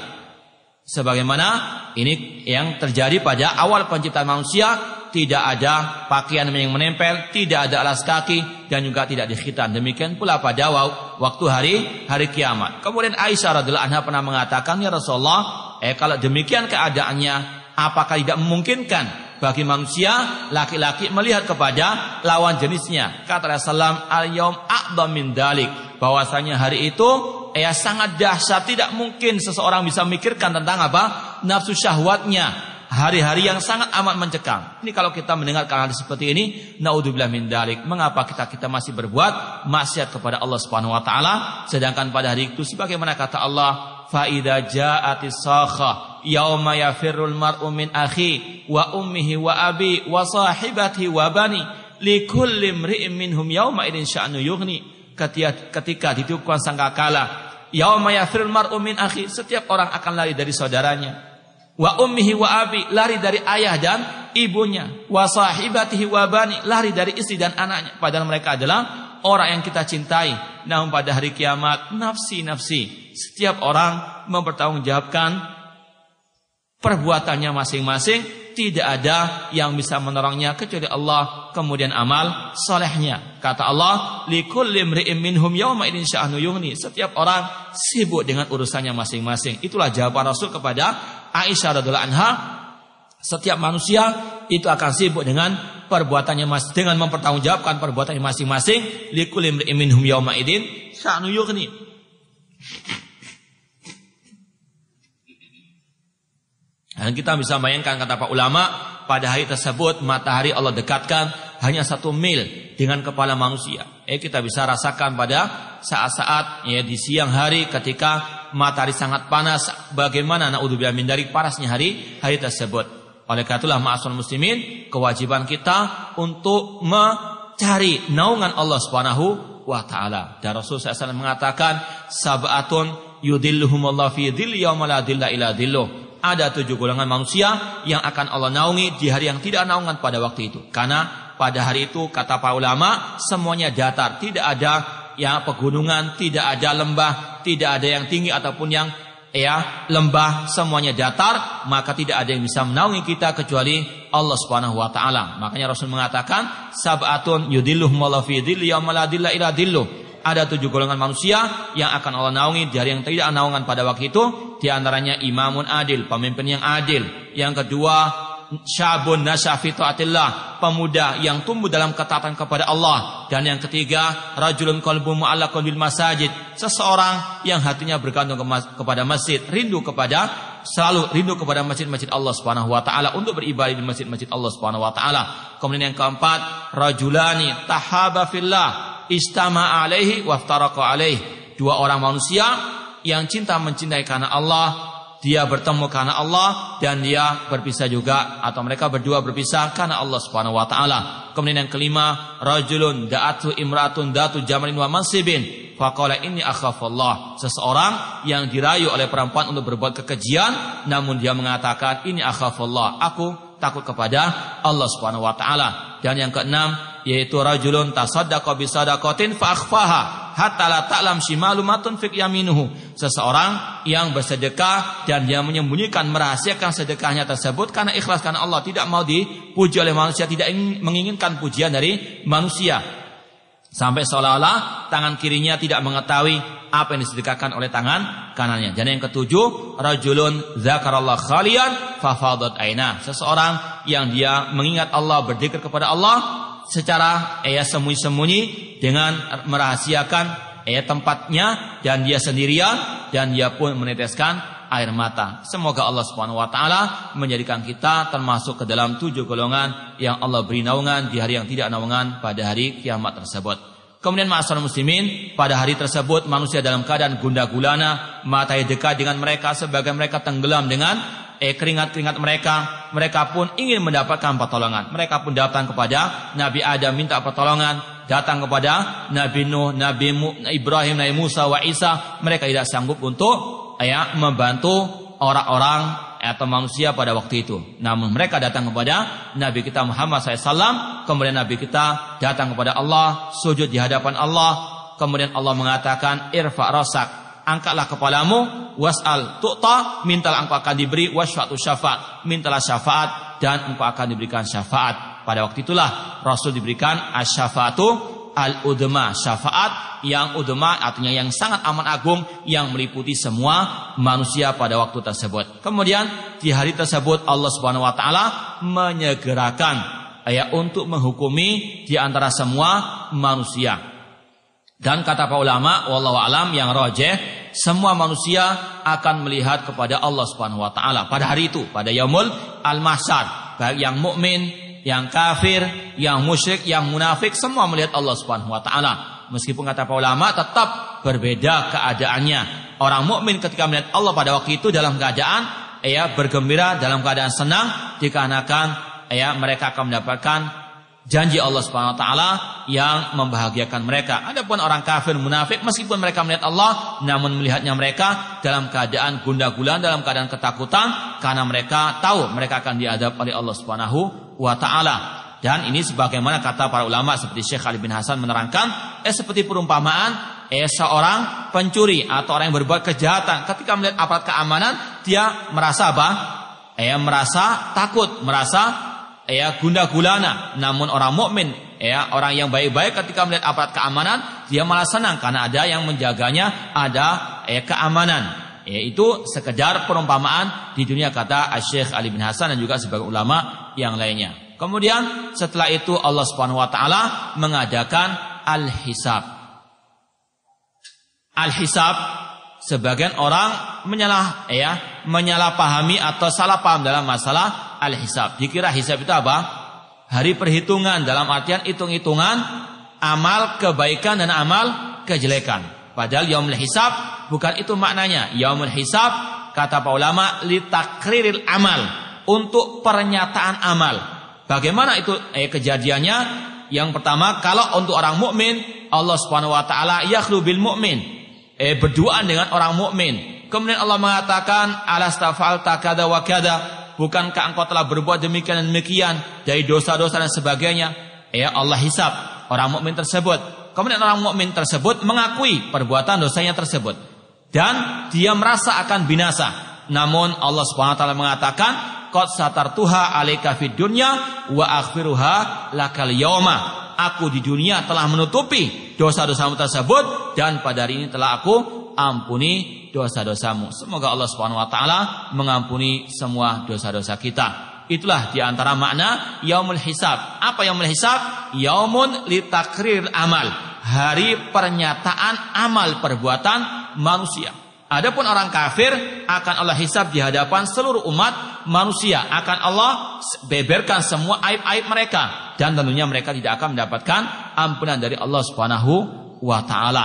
Sebagaimana ini yang terjadi pada awal penciptaan manusia tidak ada pakaian yang menempel, tidak ada alas kaki dan juga tidak dikhitan. Demikian pula pada waktu hari hari kiamat. Kemudian Aisyah radhiallahu anha pernah mengatakan ya Rasulullah, eh kalau demikian keadaannya, apakah tidak memungkinkan bagi manusia laki-laki melihat kepada lawan jenisnya. Kata Rasulullah a'dham min dalik. Bahwasanya hari itu ya sangat dahsyat tidak mungkin seseorang bisa memikirkan tentang apa? nafsu syahwatnya, hari-hari yang sangat amat mencekam. Ini kalau kita mendengar hal seperti ini, naudzubillah min dalik. Mengapa kita kita masih berbuat maksiat kepada Allah Subhanahu wa taala sedangkan pada hari itu sebagaimana kata Allah, fa idza ja'atis sakha yauma yafirrul mar'u min akhi wa ummihi wa abi wa sahibati wa bani likulli imri'in minhum yauma idin sya'nu yughni. Ketika, ketika ditiupkan sangkakala, yauma yafirrul mar'u min akhi, setiap orang akan lari dari saudaranya wa ummihi wa abi lari dari ayah dan ibunya. Wa sahibatihi wa bani lari dari istri dan anaknya. Padahal mereka adalah orang yang kita cintai. Namun pada hari kiamat nafsi-nafsi setiap orang mempertanggungjawabkan perbuatannya masing-masing. Tidak ada yang bisa menolongnya kecuali Allah kemudian amal solehnya. Kata Allah likulli imri'in minhum yawma idin setiap orang sibuk dengan urusannya masing-masing. Itulah jawaban Rasul kepada Aisyah radhiallahu anha setiap manusia itu akan sibuk dengan perbuatannya mas dengan mempertanggungjawabkan perbuatannya masing-masing. Likulli imri'in minhum yawma idin sya'nu yughni Dan kita bisa bayangkan kata Pak ulama pada hari tersebut matahari Allah dekatkan hanya satu mil dengan kepala manusia. Eh kita bisa rasakan pada saat-saat ya di siang hari ketika matahari sangat panas bagaimana naudzubillah min dari panasnya hari hari tersebut. Oleh karena itulah muslimin kewajiban kita untuk mencari naungan Allah Subhanahu wa taala. Dan Rasul SAW mengatakan sab'atun yudilluhumullah fi dhilli yauma la dhilla dhilluh ada tujuh golongan manusia yang akan Allah naungi di hari yang tidak naungan pada waktu itu. Karena pada hari itu kata para ulama semuanya datar, tidak ada ya pegunungan, tidak ada lembah, tidak ada yang tinggi ataupun yang ya lembah, semuanya datar, maka tidak ada yang bisa menaungi kita kecuali Allah Subhanahu wa taala. Makanya Rasul mengatakan sab'atun yudilluhumullahu fi dhilli yauma la dhilla illa dhilluh ada tujuh golongan manusia yang akan Allah naungi di hari yang tidak naungan pada waktu itu. Di antaranya imamun adil, pemimpin yang adil. Yang kedua, syabun nasyafi taatillah, pemuda yang tumbuh dalam ketaatan kepada Allah. Dan yang ketiga, rajulun qalbu mu'allaqun bil masajid, seseorang yang hatinya bergantung kepada masjid, rindu kepada selalu rindu kepada masjid-masjid Allah Subhanahu wa taala untuk beribadah di masjid-masjid Allah Subhanahu wa taala. Kemudian yang keempat, rajulani tahaba fillah, istama alaihi waftaraqa alaihi. Dua orang manusia yang cinta mencintai karena Allah, dia bertemu karena Allah dan dia berpisah juga atau mereka berdua berpisah karena Allah Subhanahu wa taala. Kemudian yang kelima, rajulun da'atu imratun datu jamalin wa mansibin. Faqala ini akhafullah. Seseorang yang dirayu oleh perempuan untuk berbuat kekejian namun dia mengatakan ini akhafullah. Aku takut kepada Allah Subhanahu wa taala. Dan yang keenam yaitu rajulun tasaddaqa bi sadaqatin fa akhfaha hatta la ta'lam shimalumatun fi yaminuhu. Seseorang yang bersedekah dan dia menyembunyikan merahasiakan sedekahnya tersebut karena ikhlas karena Allah tidak mau dipuji oleh manusia, tidak ingin, menginginkan pujian dari manusia. Sampai seolah-olah tangan kirinya tidak mengetahui apa yang disedekahkan oleh tangan kanannya. Dan yang ketujuh, rajulun zakarallah khalian fafadat aina. Seseorang yang dia mengingat Allah, berzikir kepada Allah secara ya sembunyi-sembunyi dengan merahasiakan ya tempatnya dan dia sendirian dan dia pun meneteskan air mata. Semoga Allah Subhanahu wa taala menjadikan kita termasuk ke dalam tujuh golongan yang Allah beri naungan di hari yang tidak naungan pada hari kiamat tersebut. Kemudian ma'asal muslimin, pada hari tersebut manusia dalam keadaan gundah gulana, matahari dekat dengan mereka sebagai mereka tenggelam dengan eh, keringat-keringat mereka. Mereka pun ingin mendapatkan pertolongan. Mereka pun datang kepada Nabi Adam minta pertolongan. Datang kepada Nabi Nuh, Nabi Ibrahim, Nabi Musa, wa Isa. Mereka tidak sanggup untuk ya, membantu orang-orang atau manusia pada waktu itu. Namun mereka datang kepada Nabi kita Muhammad SAW. Kemudian Nabi kita datang kepada Allah. Sujud di hadapan Allah. Kemudian Allah mengatakan irfa rosak. Angkatlah kepalamu. Was'al tu'ta. Mintalah engkau akan diberi. Wasfatu syafaat. Mintalah syafaat. Dan engkau akan diberikan syafaat. Pada waktu itulah Rasul diberikan asyafaatu al-udma, syafaat yang udma artinya yang sangat amat agung yang meliputi semua manusia pada waktu tersebut. Kemudian di hari tersebut Allah Subhanahu wa taala menyegerakan ya untuk menghukumi di antara semua manusia. Dan kata para ulama, wallahu alam yang rojeh, semua manusia akan melihat kepada Allah Subhanahu wa taala pada hari itu, pada yaumul al-mahsyar, baik yang mukmin, yang kafir, yang musyrik, yang munafik semua melihat Allah Subhanahu wa taala. Meskipun kata para ulama tetap berbeda keadaannya. Orang mukmin ketika melihat Allah pada waktu itu dalam keadaan ya bergembira, dalam keadaan senang dikarenakan ya mereka akan mendapatkan janji Allah Subhanahu wa taala yang membahagiakan mereka. Adapun orang kafir munafik meskipun mereka melihat Allah namun melihatnya mereka dalam keadaan gundah gulana, dalam keadaan ketakutan karena mereka tahu mereka akan diadab oleh Allah Subhanahu wa taala. Dan ini sebagaimana kata para ulama seperti Syekh Ali bin Hasan menerangkan, eh seperti perumpamaan eh seorang pencuri atau orang yang berbuat kejahatan ketika melihat aparat keamanan dia merasa apa? Eh merasa takut, merasa ya gundah gulana. Namun orang mukmin ya orang yang baik-baik ketika melihat aparat keamanan dia malah senang karena ada yang menjaganya, ada ya keamanan. Yaitu sekedar perumpamaan di dunia kata Syekh Ali bin Hasan dan juga sebagai ulama yang lainnya. Kemudian setelah itu Allah Subhanahu wa taala mengadakan al-hisab. Al-hisab sebagian orang menyalah ya menyalahpahami atau salah paham dalam masalah al-hisab. Dikira hisab itu apa? Hari perhitungan dalam artian hitung-hitungan amal kebaikan dan amal kejelekan. Padahal yaumul hisab bukan itu maknanya. Yaumul hisab kata para ulama litakriril amal untuk pernyataan amal. Bagaimana itu eh, kejadiannya? Yang pertama, kalau untuk orang mukmin Allah Subhanahu wa taala yakhlu bil mukmin. Eh berduaan dengan orang mukmin. Kemudian Allah mengatakan alastafal takada wa kada bukankah engkau telah berbuat demikian dan demikian dari dosa-dosa dan sebagainya? Ya Allah hisap orang mukmin tersebut. Kemudian orang mukmin tersebut mengakui perbuatan dosanya tersebut dan dia merasa akan binasa. Namun Allah Subhanahu wa taala mengatakan, "Qad satartuha 'alaika fid dunya wa akhfiruha lakal yauma." Aku di dunia telah menutupi dosa-dosamu tersebut dan pada hari ini telah aku ampuni dosa-dosamu. Semoga Allah Subhanahu wa taala mengampuni semua dosa-dosa kita. Itulah di antara makna yaumul hisab. Apa yaumul hisab? Yaumun litakrir amal. Hari pernyataan amal perbuatan manusia. Adapun orang kafir akan Allah hisab di hadapan seluruh umat manusia. Akan Allah beberkan semua aib-aib mereka dan tentunya mereka tidak akan mendapatkan ampunan dari Allah Subhanahu wa taala.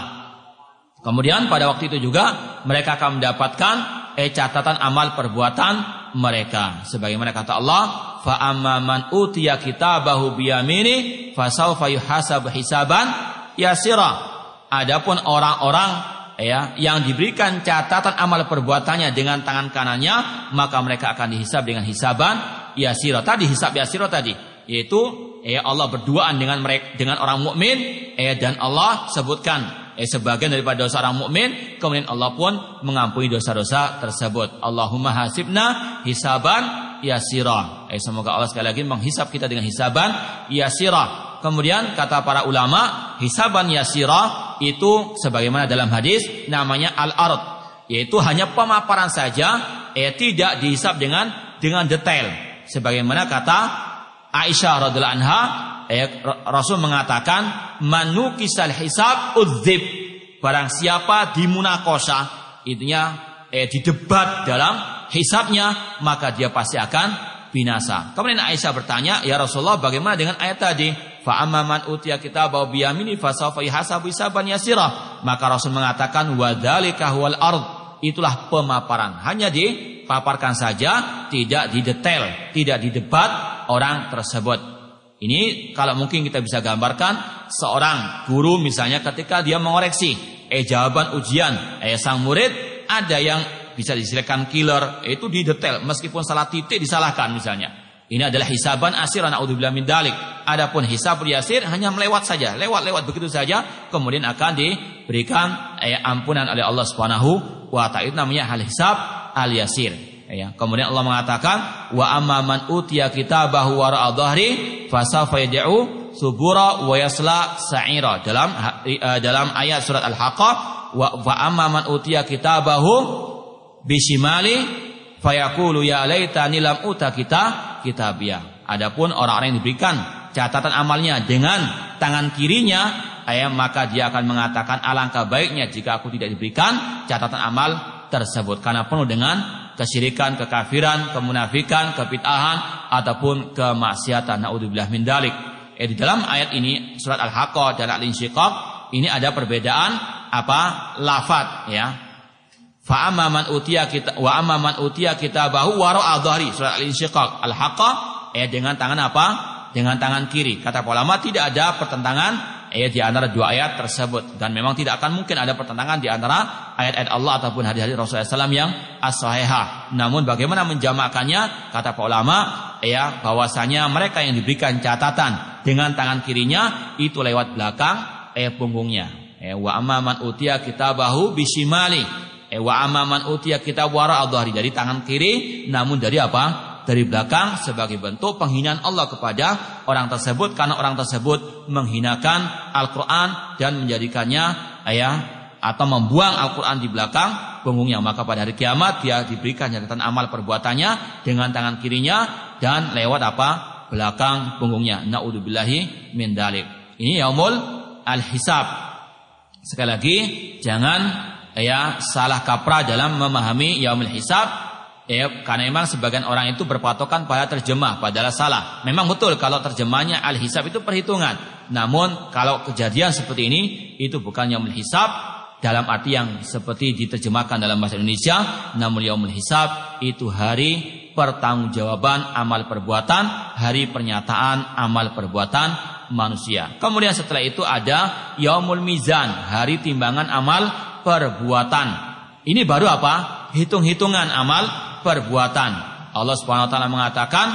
Kemudian pada waktu itu juga mereka akan mendapatkan eh catatan amal perbuatan mereka. Sebagaimana kata Allah, fa amman utiya kitabahu biyamini fasawfa yuhasab hisaban yasira. Adapun orang-orang ya yang diberikan catatan amal perbuatannya dengan tangan kanannya, maka mereka akan dihisab dengan hisaban yasira. Tadi hisab yasira tadi yaitu ya Allah berduaan dengan mereka dengan orang mukmin eh dan Allah sebutkan eh, sebagian daripada dosa orang mukmin, kemudian Allah pun mengampuni dosa-dosa tersebut. Allahumma hasibna hisaban yasira. Eh, semoga Allah sekali lagi menghisap kita dengan hisaban yasira. Kemudian kata para ulama, hisaban yasira itu sebagaimana dalam hadis namanya al-ard, yaitu hanya pemaparan saja, eh tidak dihisap dengan dengan detail. Sebagaimana kata Aisyah radhiallahu anha eh, Rasul mengatakan manukisal hisab udzib barang siapa dimunakosa itunya eh, didebat dalam hisabnya maka dia pasti akan binasa. Kemudian Aisyah bertanya, "Ya Rasulullah, bagaimana dengan ayat tadi? Fa amman utiya kitabau biyamini fasawfa yuhasabu hisaban yasira." Maka Rasul mengatakan, "Wa dzalika huwal ard." Itulah pemaparan. Hanya dipaparkan saja, tidak didetail, tidak didebat orang tersebut. Ini kalau mungkin kita bisa gambarkan seorang guru misalnya ketika dia mengoreksi eh jawaban ujian eh sang murid ada yang bisa disilakan killer itu di detail meskipun salah titik disalahkan misalnya. Ini adalah hisaban asir naudzubillah min dalik. Adapun hisab yasir hanya melewat saja, lewat-lewat begitu saja kemudian akan diberikan eh, ampunan oleh Allah Subhanahu wa taala. Itu namanya hal hisab al yasir. Ya. Kemudian Allah mengatakan wa amman utiya kitabahu wara'a dhahri fasawfa yad'u subura wa yasla sa'ira dalam uh, dalam ayat surat Al-Haqqah wa fa amma man utiya kitabahu bishimali fayaqulu ya laitani lam uta kita kitabiyah. Adapun orang-orang yang diberikan catatan amalnya dengan tangan kirinya, ayah maka dia akan mengatakan alangkah baiknya jika aku tidak diberikan catatan amal tersebut karena penuh dengan kesyirikan, kekafiran, kemunafikan, kepitahan ataupun kemaksiatan. Naudzubillah min dalik. Eh, di dalam ayat ini surat Al-Haqqah dan Al-Insyiqaq ini ada perbedaan apa? lafaz ya. Fa amma man utiya kita wa amma man utiya kitabahu wara dhahri surat Al-Insyiqaq. Al-Haqqah eh dengan tangan apa? Dengan tangan kiri. Kata ulama tidak ada pertentangan ayat di antara dua ayat tersebut dan memang tidak akan mungkin ada pertentangan di antara ayat-ayat Allah ataupun hadis-hadis Rasulullah SAW yang as-sahihah. Namun bagaimana menjamakannya? Kata para ulama ya bahwasanya mereka yang diberikan catatan dengan tangan kirinya itu lewat belakang ayat punggungnya. Eh, wa amman utia kitabahu bisimali. Eh, wa amman utia kitab wara dari tangan kiri namun dari apa? dari belakang sebagai bentuk penghinaan Allah kepada orang tersebut. Karena orang tersebut menghinakan Al-Qur'an dan menjadikannya ayah atau membuang Al-Qur'an di belakang punggungnya. Maka pada hari kiamat dia diberikan catatan amal perbuatannya dengan tangan kirinya dan lewat apa? Belakang punggungnya. Naudzubillahi min dalik. Ini yaumul al-hisab. Sekali lagi jangan ya salah kaprah dalam memahami yaumul hisab Ya, karena memang sebagian orang itu berpatokan pada terjemah, padahal salah. Memang betul kalau terjemahnya al-hisab itu perhitungan. Namun kalau kejadian seperti ini itu bukan yaumul hisab dalam arti yang seperti diterjemahkan dalam bahasa Indonesia, namun yaumul hisab itu hari pertanggungjawaban amal perbuatan, hari pernyataan amal perbuatan manusia. Kemudian setelah itu ada yaumul mizan, hari timbangan amal perbuatan. Ini baru apa? Hitung-hitungan amal perbuatan. Allah Subhanahu wa taala mengatakan,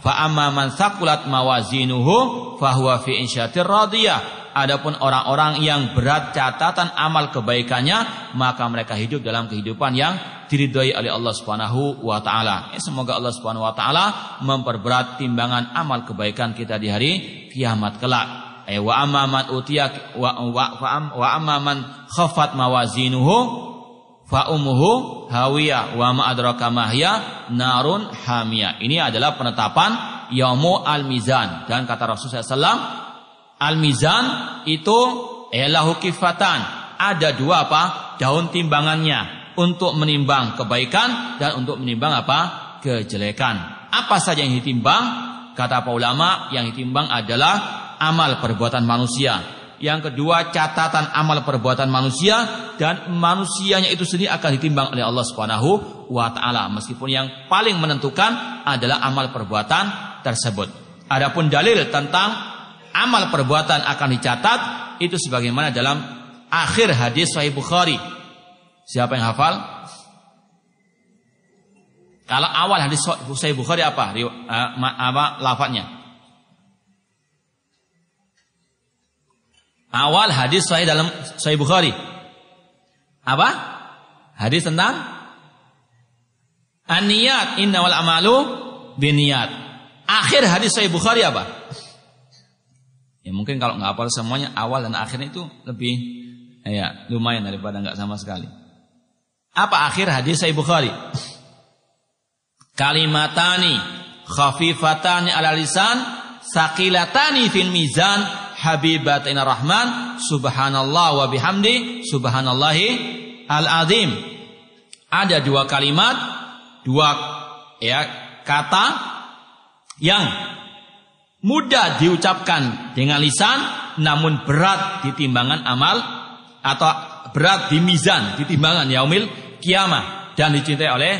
"Fa amma man thaqulat mawazinuhu fahuwa fi insyatir radiyah." Adapun orang-orang yang berat catatan amal kebaikannya, maka mereka hidup dalam kehidupan yang diridhoi oleh Allah Subhanahu wa taala. Ya, semoga Allah Subhanahu wa taala memperberat timbangan amal kebaikan kita di hari kiamat kelak. Eh, wa amma man utiya wa wa, wa amma man mawazinuhu fa ummuhu hawiyah wa ma adraka mahya narun hamiyah. Ini adalah penetapan yaumu al-mizan dan kata Rasulullah SAW al-mizan itu elahu kifatan. Ada dua apa? Daun timbangannya untuk menimbang kebaikan dan untuk menimbang apa? kejelekan. Apa saja yang ditimbang? Kata para ulama, yang ditimbang adalah amal perbuatan manusia yang kedua catatan amal perbuatan manusia dan manusianya itu sendiri akan ditimbang oleh Allah Subhanahu wa taala meskipun yang paling menentukan adalah amal perbuatan tersebut. Adapun dalil tentang amal perbuatan akan dicatat itu sebagaimana dalam akhir hadis Sahih Bukhari. Siapa yang hafal? Kalau awal hadis Sahih Bukhari apa? Eh, apa lafadznya? Awal hadis sahih dalam Sahih Bukhari. Apa? Hadis tentang an-niyat innamal amalu biniyat. Akhir hadis Sahih Bukhari apa? Ya mungkin kalau nggak hafal semuanya awal dan akhirnya itu lebih ya lumayan daripada nggak sama sekali. Apa akhir hadis Sahih Bukhari? Kalimatani khafifatani ala lisan saqilatani fil mizan habibatin rahman subhanallah wa bihamdi subhanallahi al-azim ada dua kalimat dua ya kata yang mudah diucapkan dengan lisan namun berat di timbangan amal atau berat di mizan di timbangan yaumil kiamah dan dicintai oleh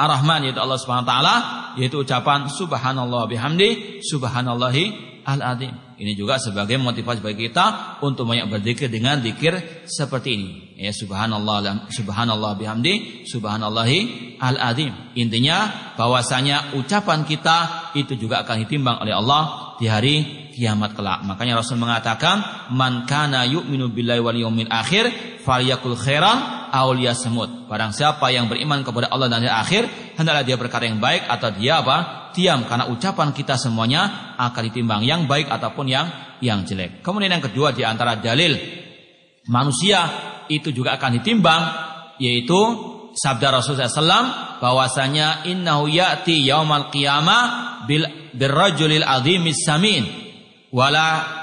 Ar-Rahman yaitu Allah Subhanahu wa taala yaitu ucapan subhanallah bihamdi subhanallahi al-azim. Ini juga sebagai motivasi bagi kita untuk banyak berzikir dengan zikir seperti ini. Ya subhanallah subhanallah bihamdi subhanallahi al-azim. Intinya bahwasanya ucapan kita itu juga akan ditimbang oleh Allah di hari kiamat kelak. Makanya Rasul mengatakan, "Man kana yu'minu billahi wal yawmil akhir falyakul khairan aw liyasmut." Barang siapa yang beriman kepada Allah dan hari akhir, hendaklah dia berkata yang baik atau dia apa? Diam karena ucapan kita semuanya akan ditimbang yang baik ataupun yang yang jelek. Kemudian yang kedua di antara dalil manusia itu juga akan ditimbang yaitu sabda Rasulullah SAW bahwasanya innahu ya'ti yaumal qiyamah bil birrajulil azimis samin wala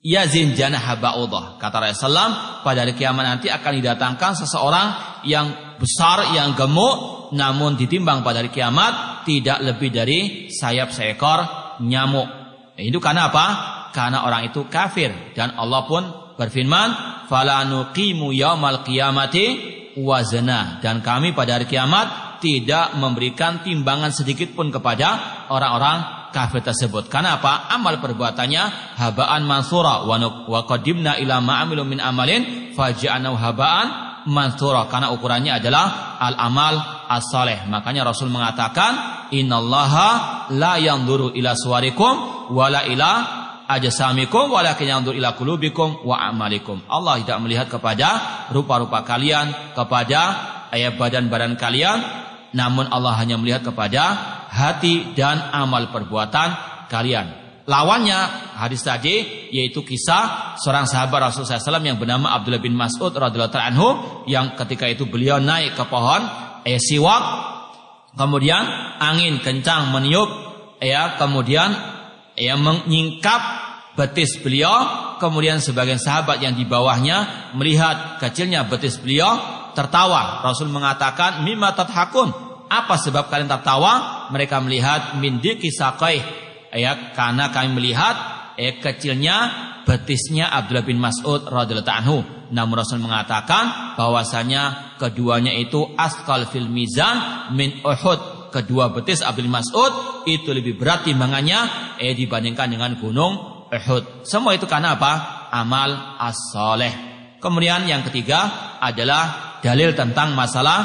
yazin janah ba'udah. Kata Rasulullah pada hari kiamat nanti akan didatangkan seseorang yang besar, yang gemuk, namun ditimbang pada hari kiamat tidak lebih dari sayap seekor nyamuk. Nah, itu karena apa? Karena orang itu kafir dan Allah pun berfirman, "Fala nuqimu yaumal qiyamati wazna." Dan kami pada hari kiamat tidak memberikan timbangan sedikit pun kepada orang-orang kafir tersebut. Karena apa? Amal perbuatannya habaan mansura wa qadimna ila ma'amilu min amalin faj'anahu habaan mansura karena ukurannya adalah al amal as-saleh. Makanya Rasul mengatakan innallaha la yanzuru ila suwarikum wala ila ajsamikum walakin yanzur ila qulubikum wa amalikum. Allah tidak melihat kepada rupa-rupa kalian, kepada ayat badan-badan kalian, namun Allah hanya melihat kepada hati dan amal perbuatan kalian. Lawannya hadis tadi yaitu kisah seorang sahabat Rasulullah SAW yang bernama Abdullah bin Mas'ud radhiyallahu anhu yang ketika itu beliau naik ke pohon eh, siwak kemudian angin kencang meniup ya kemudian ya menyingkap betis beliau kemudian sebagian sahabat yang di bawahnya melihat kecilnya betis beliau tertawa Rasul mengatakan mimma tathakun apa sebab kalian tertawa? Mereka melihat mindi kisakai. Ya, karena kami melihat eh, kecilnya betisnya Abdullah bin Mas'ud radhiyallahu anhu. Namun Rasul mengatakan bahwasanya keduanya itu askal fil mizan min Uhud. Kedua betis Abdul Mas'ud itu lebih berat timbangannya eh dibandingkan dengan gunung Uhud. Semua itu karena apa? Amal as-saleh. Kemudian yang ketiga adalah dalil tentang masalah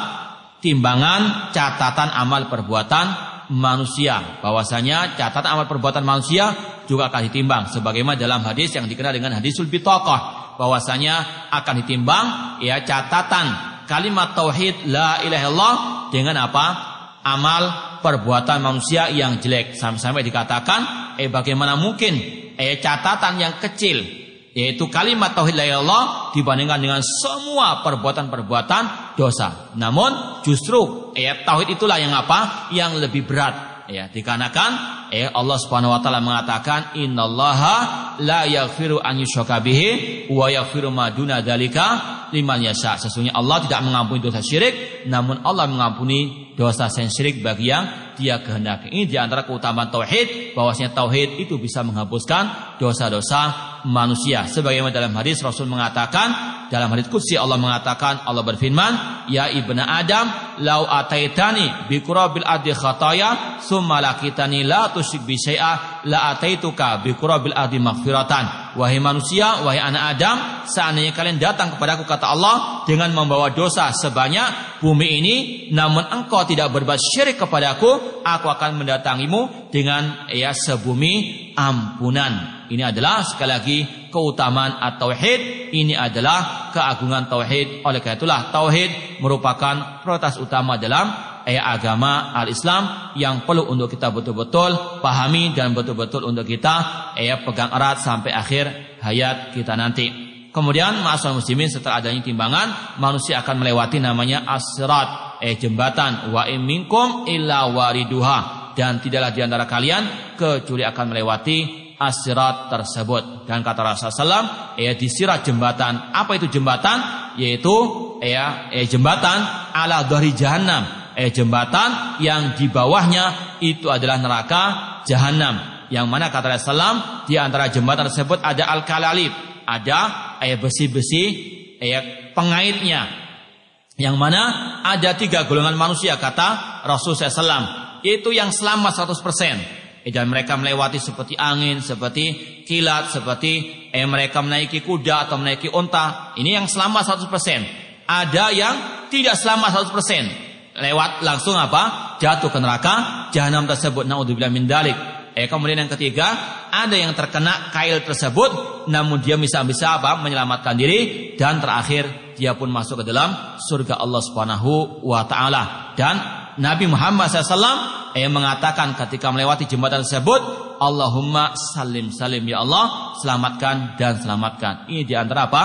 timbangan catatan amal perbuatan manusia. Bahwasanya catatan amal perbuatan manusia juga akan ditimbang sebagaimana dalam hadis yang dikenal dengan hadisul bitaqah bahwasanya akan ditimbang ya catatan kalimat tauhid la ilaha illallah dengan apa? Amal perbuatan manusia yang jelek sampai-sampai dikatakan eh bagaimana mungkin eh catatan yang kecil yaitu kalimat tauhid la ilallah dibandingkan dengan semua perbuatan-perbuatan dosa. Namun justru ya tauhid itulah yang apa? Yang lebih berat. Ya, dikarenakan ya Allah Subhanahu wa taala mengatakan innallaha la yaghfiru an yushraka bihi wa yaghfiru ma duna dzalika liman yasha. Sesungguhnya Allah tidak mengampuni dosa syirik, namun Allah mengampuni dosa syirik bagi yang dia kehendaki. Ini di antara keutamaan tauhid, bahwasanya tauhid itu bisa menghapuskan dosa-dosa manusia. Sebagaimana dalam hadis Rasul mengatakan, dalam hadis kudsi Allah mengatakan, Allah berfirman, Ya ibnu Adam, lau ataitani bi qurabil adi khataya, summa lakitani la bi syai'a, la ataituka bi qurabil adi maghfiratan. Wahai manusia, wahai anak Adam, seandainya kalian datang kepadaku kata Allah dengan membawa dosa sebanyak bumi ini, namun engkau tidak berbuat syirik kepadaku, aku akan mendatangimu dengan ya sebumi ampunan. Ini adalah sekali lagi keutamaan at-tauhid. Ini adalah keagungan tauhid. Oleh karena itulah tauhid merupakan prioritas utama dalam eh, agama al-Islam yang perlu untuk kita betul-betul pahami dan betul-betul untuk kita eh, pegang erat sampai akhir hayat kita nanti. Kemudian ma'asal muslimin setelah adanya timbangan manusia akan melewati namanya asrat eh jembatan. Wa minkum illa wariduha. Dan tidaklah di antara kalian kecuali akan melewati asirat tersebut. Dan kata Rasulullah ya disirat jembatan. Apa itu jembatan? Yaitu ya eh, jembatan ala dari jahanam eh jembatan yang di bawahnya itu adalah neraka jahanam yang mana kata Rasulullah di antara jembatan tersebut ada al kalalib ada eh, besi-besi eh, pengaitnya yang mana ada tiga golongan manusia kata Rasulullah SAW itu yang selamat 100% Eh, dan mereka melewati seperti angin, seperti kilat, seperti eh, mereka menaiki kuda atau menaiki onta. Ini yang selamat 100%. Ada yang tidak selamat 100%. Lewat langsung apa? Jatuh ke neraka jahanam tersebut. Naudzubillah min dalik. Eh kemudian yang ketiga, ada yang terkena kail tersebut namun dia bisa-bisa apa? menyelamatkan diri dan terakhir dia pun masuk ke dalam surga Allah Subhanahu wa taala. Dan Nabi Muhammad SAW yang mengatakan ketika melewati jembatan tersebut, Allahumma salim salim ya Allah, selamatkan dan selamatkan. Ini di antara apa?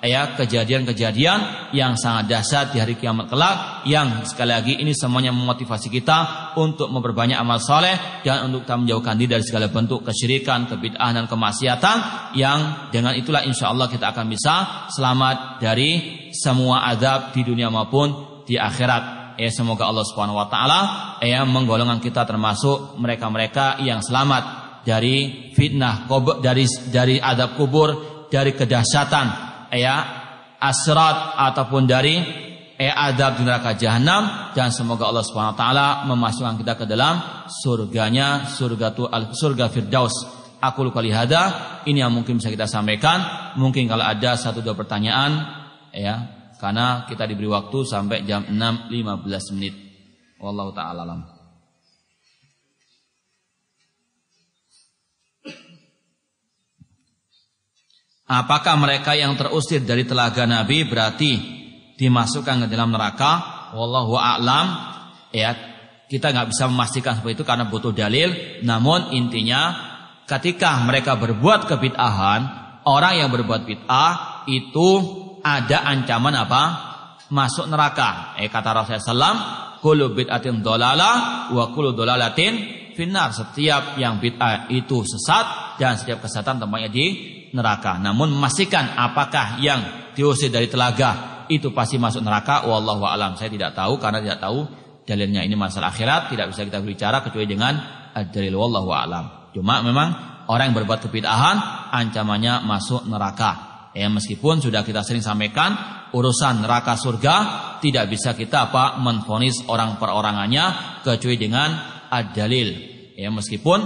Ya kejadian-kejadian yang sangat dahsyat di hari kiamat kelak yang sekali lagi ini semuanya memotivasi kita untuk memperbanyak amal soleh dan untuk kita menjauhkan diri dari segala bentuk kesyirikan, kebid'ahan dan kemaksiatan yang dengan itulah insya Allah kita akan bisa selamat dari semua adab di dunia maupun di akhirat. Ya semoga Allah Subhanahu wa taala ya menggolongkan kita termasuk mereka-mereka yang selamat dari fitnah dari dari adab kubur, dari kedahsyatan ya asrat ataupun dari eh adab di neraka jahanam dan semoga Allah Subhanahu wa taala memasukkan kita ke dalam surganya surga tu surga firdaus. Aku luka lihada. Ini yang mungkin bisa kita sampaikan. Mungkin kalau ada satu dua pertanyaan ya karena kita diberi waktu sampai jam 6.15 menit. Wallahu taala alam Apakah mereka yang terusir dari telaga Nabi berarti dimasukkan ke dalam neraka? Wallahu a'lam. Ya, kita nggak bisa memastikan seperti itu karena butuh dalil. Namun intinya ketika mereka berbuat kebid'ahan, orang yang berbuat bid'ah itu ada ancaman apa? Masuk neraka. Eh kata Rasulullah SAW, kullu bid'atin dolala wa kullu dolalatin finar. Setiap yang bid'ah itu sesat dan setiap kesesatan tempatnya di neraka. Namun memastikan apakah yang diusir dari telaga itu pasti masuk neraka, wallahu alam. Saya tidak tahu karena tidak tahu dalilnya ini masalah akhirat, tidak bisa kita bicara kecuali dengan dalil wallahu alam. Cuma memang orang yang berbuat kebid'ahan ancamannya masuk neraka. Ya meskipun sudah kita sering sampaikan urusan neraka surga tidak bisa kita apa menfonis orang perorangannya kecuali dengan ad-dalil. Ya meskipun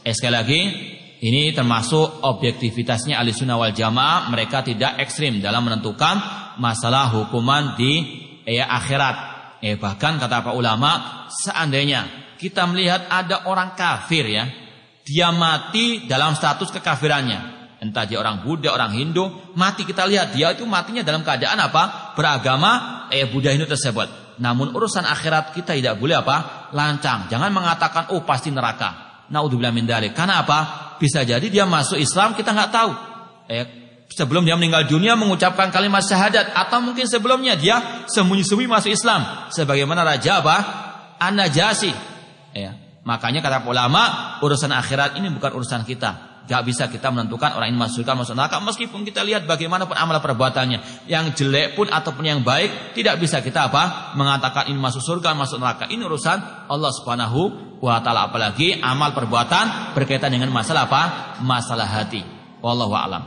eh, sekali lagi ini termasuk objektivitasnya ahli sunnah wal jamaah. Mereka tidak ekstrim dalam menentukan masalah hukuman di ya, akhirat. Eh, bahkan kata para ulama, seandainya kita melihat ada orang kafir ya, dia mati dalam status kekafirannya. Entah dia orang Buddha, orang Hindu, mati kita lihat dia itu matinya dalam keadaan apa? Beragama eh Buddha Hindu tersebut. Namun urusan akhirat kita tidak boleh apa? Lancang. Jangan mengatakan oh pasti neraka. Naudzubillah min dalik. Karena apa? Bisa jadi dia masuk Islam kita nggak tahu. Eh, sebelum dia meninggal dunia mengucapkan kalimat syahadat atau mungkin sebelumnya dia sembunyi-sembunyi masuk Islam sebagaimana raja apa? An-Najasi. Ya. Makanya kata ulama, urusan akhirat ini bukan urusan kita. Gak bisa kita menentukan orang ini masuk surga masuk neraka meskipun kita lihat bagaimanapun amal perbuatannya. Yang jelek pun ataupun yang baik tidak bisa kita apa mengatakan ini masuk surga masuk neraka. Ini urusan Allah Subhanahu wa taala apalagi amal perbuatan berkaitan dengan masalah apa? Masalah hati. Wallahu a'lam.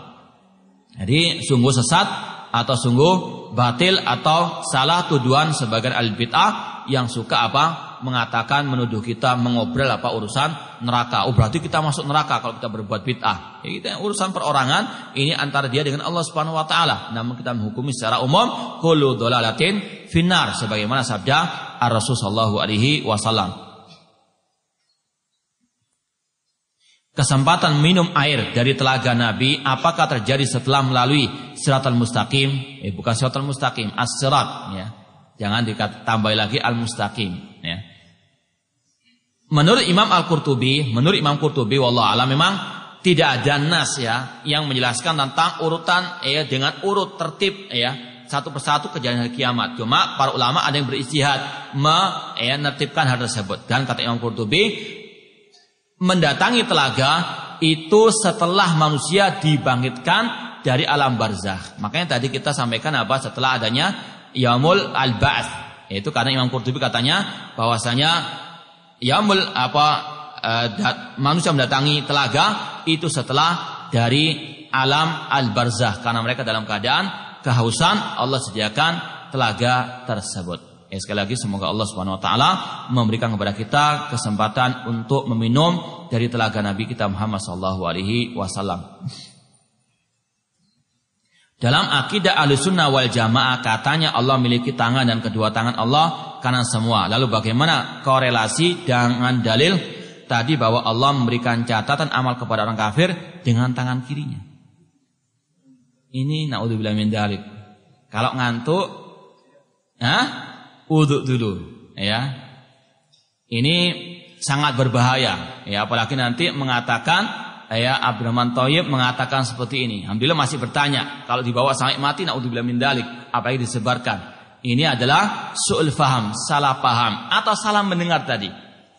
Jadi sungguh sesat atau sungguh batil atau salah tuduhan sebagian al bid'ah yang suka apa? mengatakan menuduh kita mengobrol apa urusan neraka. Oh berarti kita masuk neraka kalau kita berbuat bid'ah. Ya, kita urusan perorangan ini antara dia dengan Allah Subhanahu wa taala. Namun kita menghukumi secara umum kullu dolalatin finar sebagaimana sabda Ar-Rasul sallallahu alaihi wasallam. Kesempatan minum air dari telaga Nabi apakah terjadi setelah melalui siratal mustaqim? Eh bukan siratal mustaqim, as-sirat ya. Jangan ditambah lagi al-mustaqim ya. Menurut Imam Al-Qurtubi, menurut Imam Qurtubi wallah alam memang tidak ada nas ya yang menjelaskan tentang urutan ya dengan urut tertib ya satu persatu kejadian hari kiamat. Cuma para ulama ada yang beristihad menetipkan ya, hal tersebut. Dan kata Imam Qurtubi mendatangi telaga itu setelah manusia dibangkitkan dari alam barzah. Makanya tadi kita sampaikan apa setelah adanya Yaumul Al-Ba'ats. Yaitu karena Imam Qurtubi katanya bahwasanya Yamul apa dat, manusia mendatangi telaga itu setelah dari alam al-barzah karena mereka dalam keadaan kehausan Allah sediakan telaga tersebut. Ya, sekali lagi semoga Allah Subhanahu wa taala memberikan kepada kita kesempatan untuk meminum dari telaga Nabi kita Muhammad sallallahu alaihi wasallam. Dalam akidah sunnah wal jamaah katanya Allah memiliki tangan dan kedua tangan Allah kanan semua. Lalu bagaimana korelasi dengan dalil tadi bahwa Allah memberikan catatan amal kepada orang kafir dengan tangan kirinya? Ini naudzubillah min dalik. Kalau ngantuk, ah, uduk dulu. ya. Ini sangat berbahaya ya apalagi nanti mengatakan ya Abdurrahman Toyib mengatakan seperti ini. Alhamdulillah masih bertanya kalau dibawa sampai mati naudzubillah min dalik apa yang disebarkan. Ini adalah su'ul faham, salah paham atau salah mendengar tadi.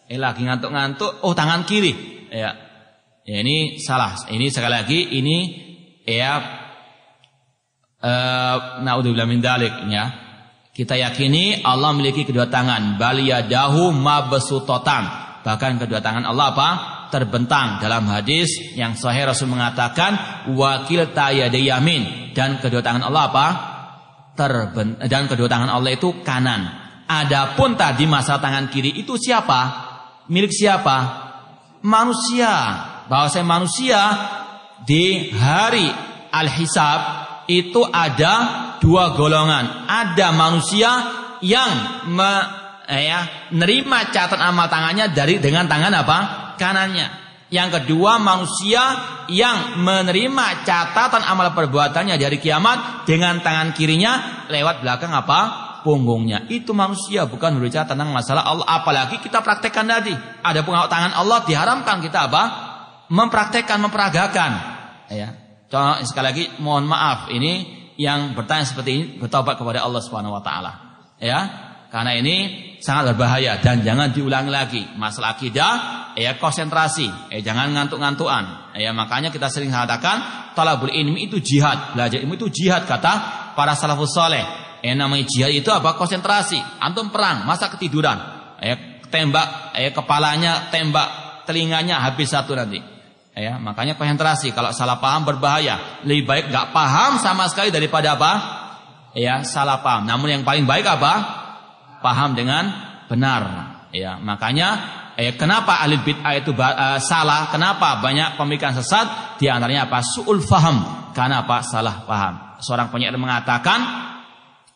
Eh lagi ngantuk-ngantuk, oh tangan kiri. Ya. Ya ini salah. Ini sekali lagi ini ya eh naudzubillah min dalik ya. Kita yakini Allah memiliki kedua tangan, bal yadahu mabsutotan. Bahkan kedua tangan Allah apa? Terbentang dalam hadis yang sahih Rasul mengatakan wakil yamin dan kedua tangan Allah apa? Terben dan kedua tangan Allah itu kanan. Adapun tadi masa tangan kiri itu siapa? Milik siapa? Manusia. Bahwa saya manusia di hari al-hisab itu ada dua golongan. Ada manusia yang me eh, ya, nerima catatan amal tangannya dari dengan tangan apa? kanannya. Yang kedua manusia yang menerima catatan amal perbuatannya dari kiamat dengan tangan kirinya lewat belakang apa? punggungnya. Itu manusia bukan berbicara tentang masalah Allah. Apalagi kita praktekkan tadi. Ada pengaruh tangan Allah diharamkan kita apa? Mempraktekkan, memperagakan. Ya. Contoh sekali lagi mohon maaf ini yang bertanya seperti ini bertobat kepada Allah Subhanahu wa taala. Ya. Karena ini sangat berbahaya dan jangan diulangi lagi. Masalah akidah, ya konsentrasi, ya jangan ngantuk-ngantukan. Ya makanya kita sering katakan talabul ilmi itu jihad, belajar ilmu itu jihad kata para salafus saleh. Ya namanya jihad itu apa? Konsentrasi. Antum perang, masa ketiduran. Ya tembak, ya kepalanya tembak, telinganya habis satu nanti. Ya, makanya konsentrasi. Kalau salah paham berbahaya. Lebih baik nggak paham sama sekali daripada apa? Ya, salah paham. Namun yang paling baik apa? paham dengan benar. Ya, makanya eh, kenapa ahli bid'ah itu uh, salah? Kenapa banyak pemikiran sesat? Di antaranya apa? Su'ul faham. Karena apa? Salah paham. Seorang penyair mengatakan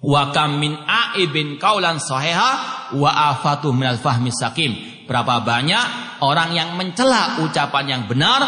wa kam aibin kaulan sahiha wa afatu minal fahmi sakim. Berapa banyak orang yang mencela ucapan yang benar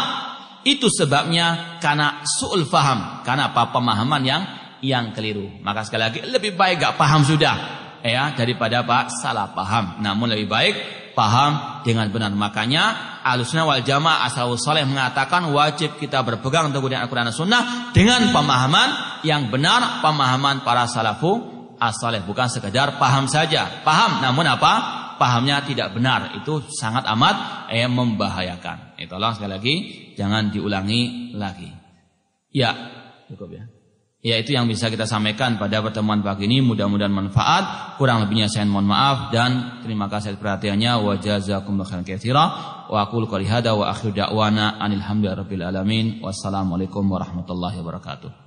itu sebabnya karena su'ul faham, karena apa pemahaman yang yang keliru. Maka sekali lagi lebih baik gak paham sudah ya daripada apa salah paham. Namun lebih baik paham dengan benar. Makanya Ahlussunnah wal Jamaah asal saleh mengatakan wajib kita berpegang teguh dengan Al-Qur'an dan Sunnah dengan pemahaman yang benar, pemahaman para salafu as-saleh bukan sekedar paham saja. Paham namun apa? Pahamnya tidak benar. Itu sangat amat eh, membahayakan. Itulah sekali lagi jangan diulangi lagi. Ya, cukup ya. Ya itu yang bisa kita sampaikan pada pertemuan pagi ini mudah-mudahan manfaat kurang lebihnya saya mohon maaf dan terima kasih perhatiannya wa jazakumullahu khairan katsira wa aqulu qouli hada wa akhiru da'wana anil hamdulillahi alamin wassalamualaikum warahmatullahi wabarakatuh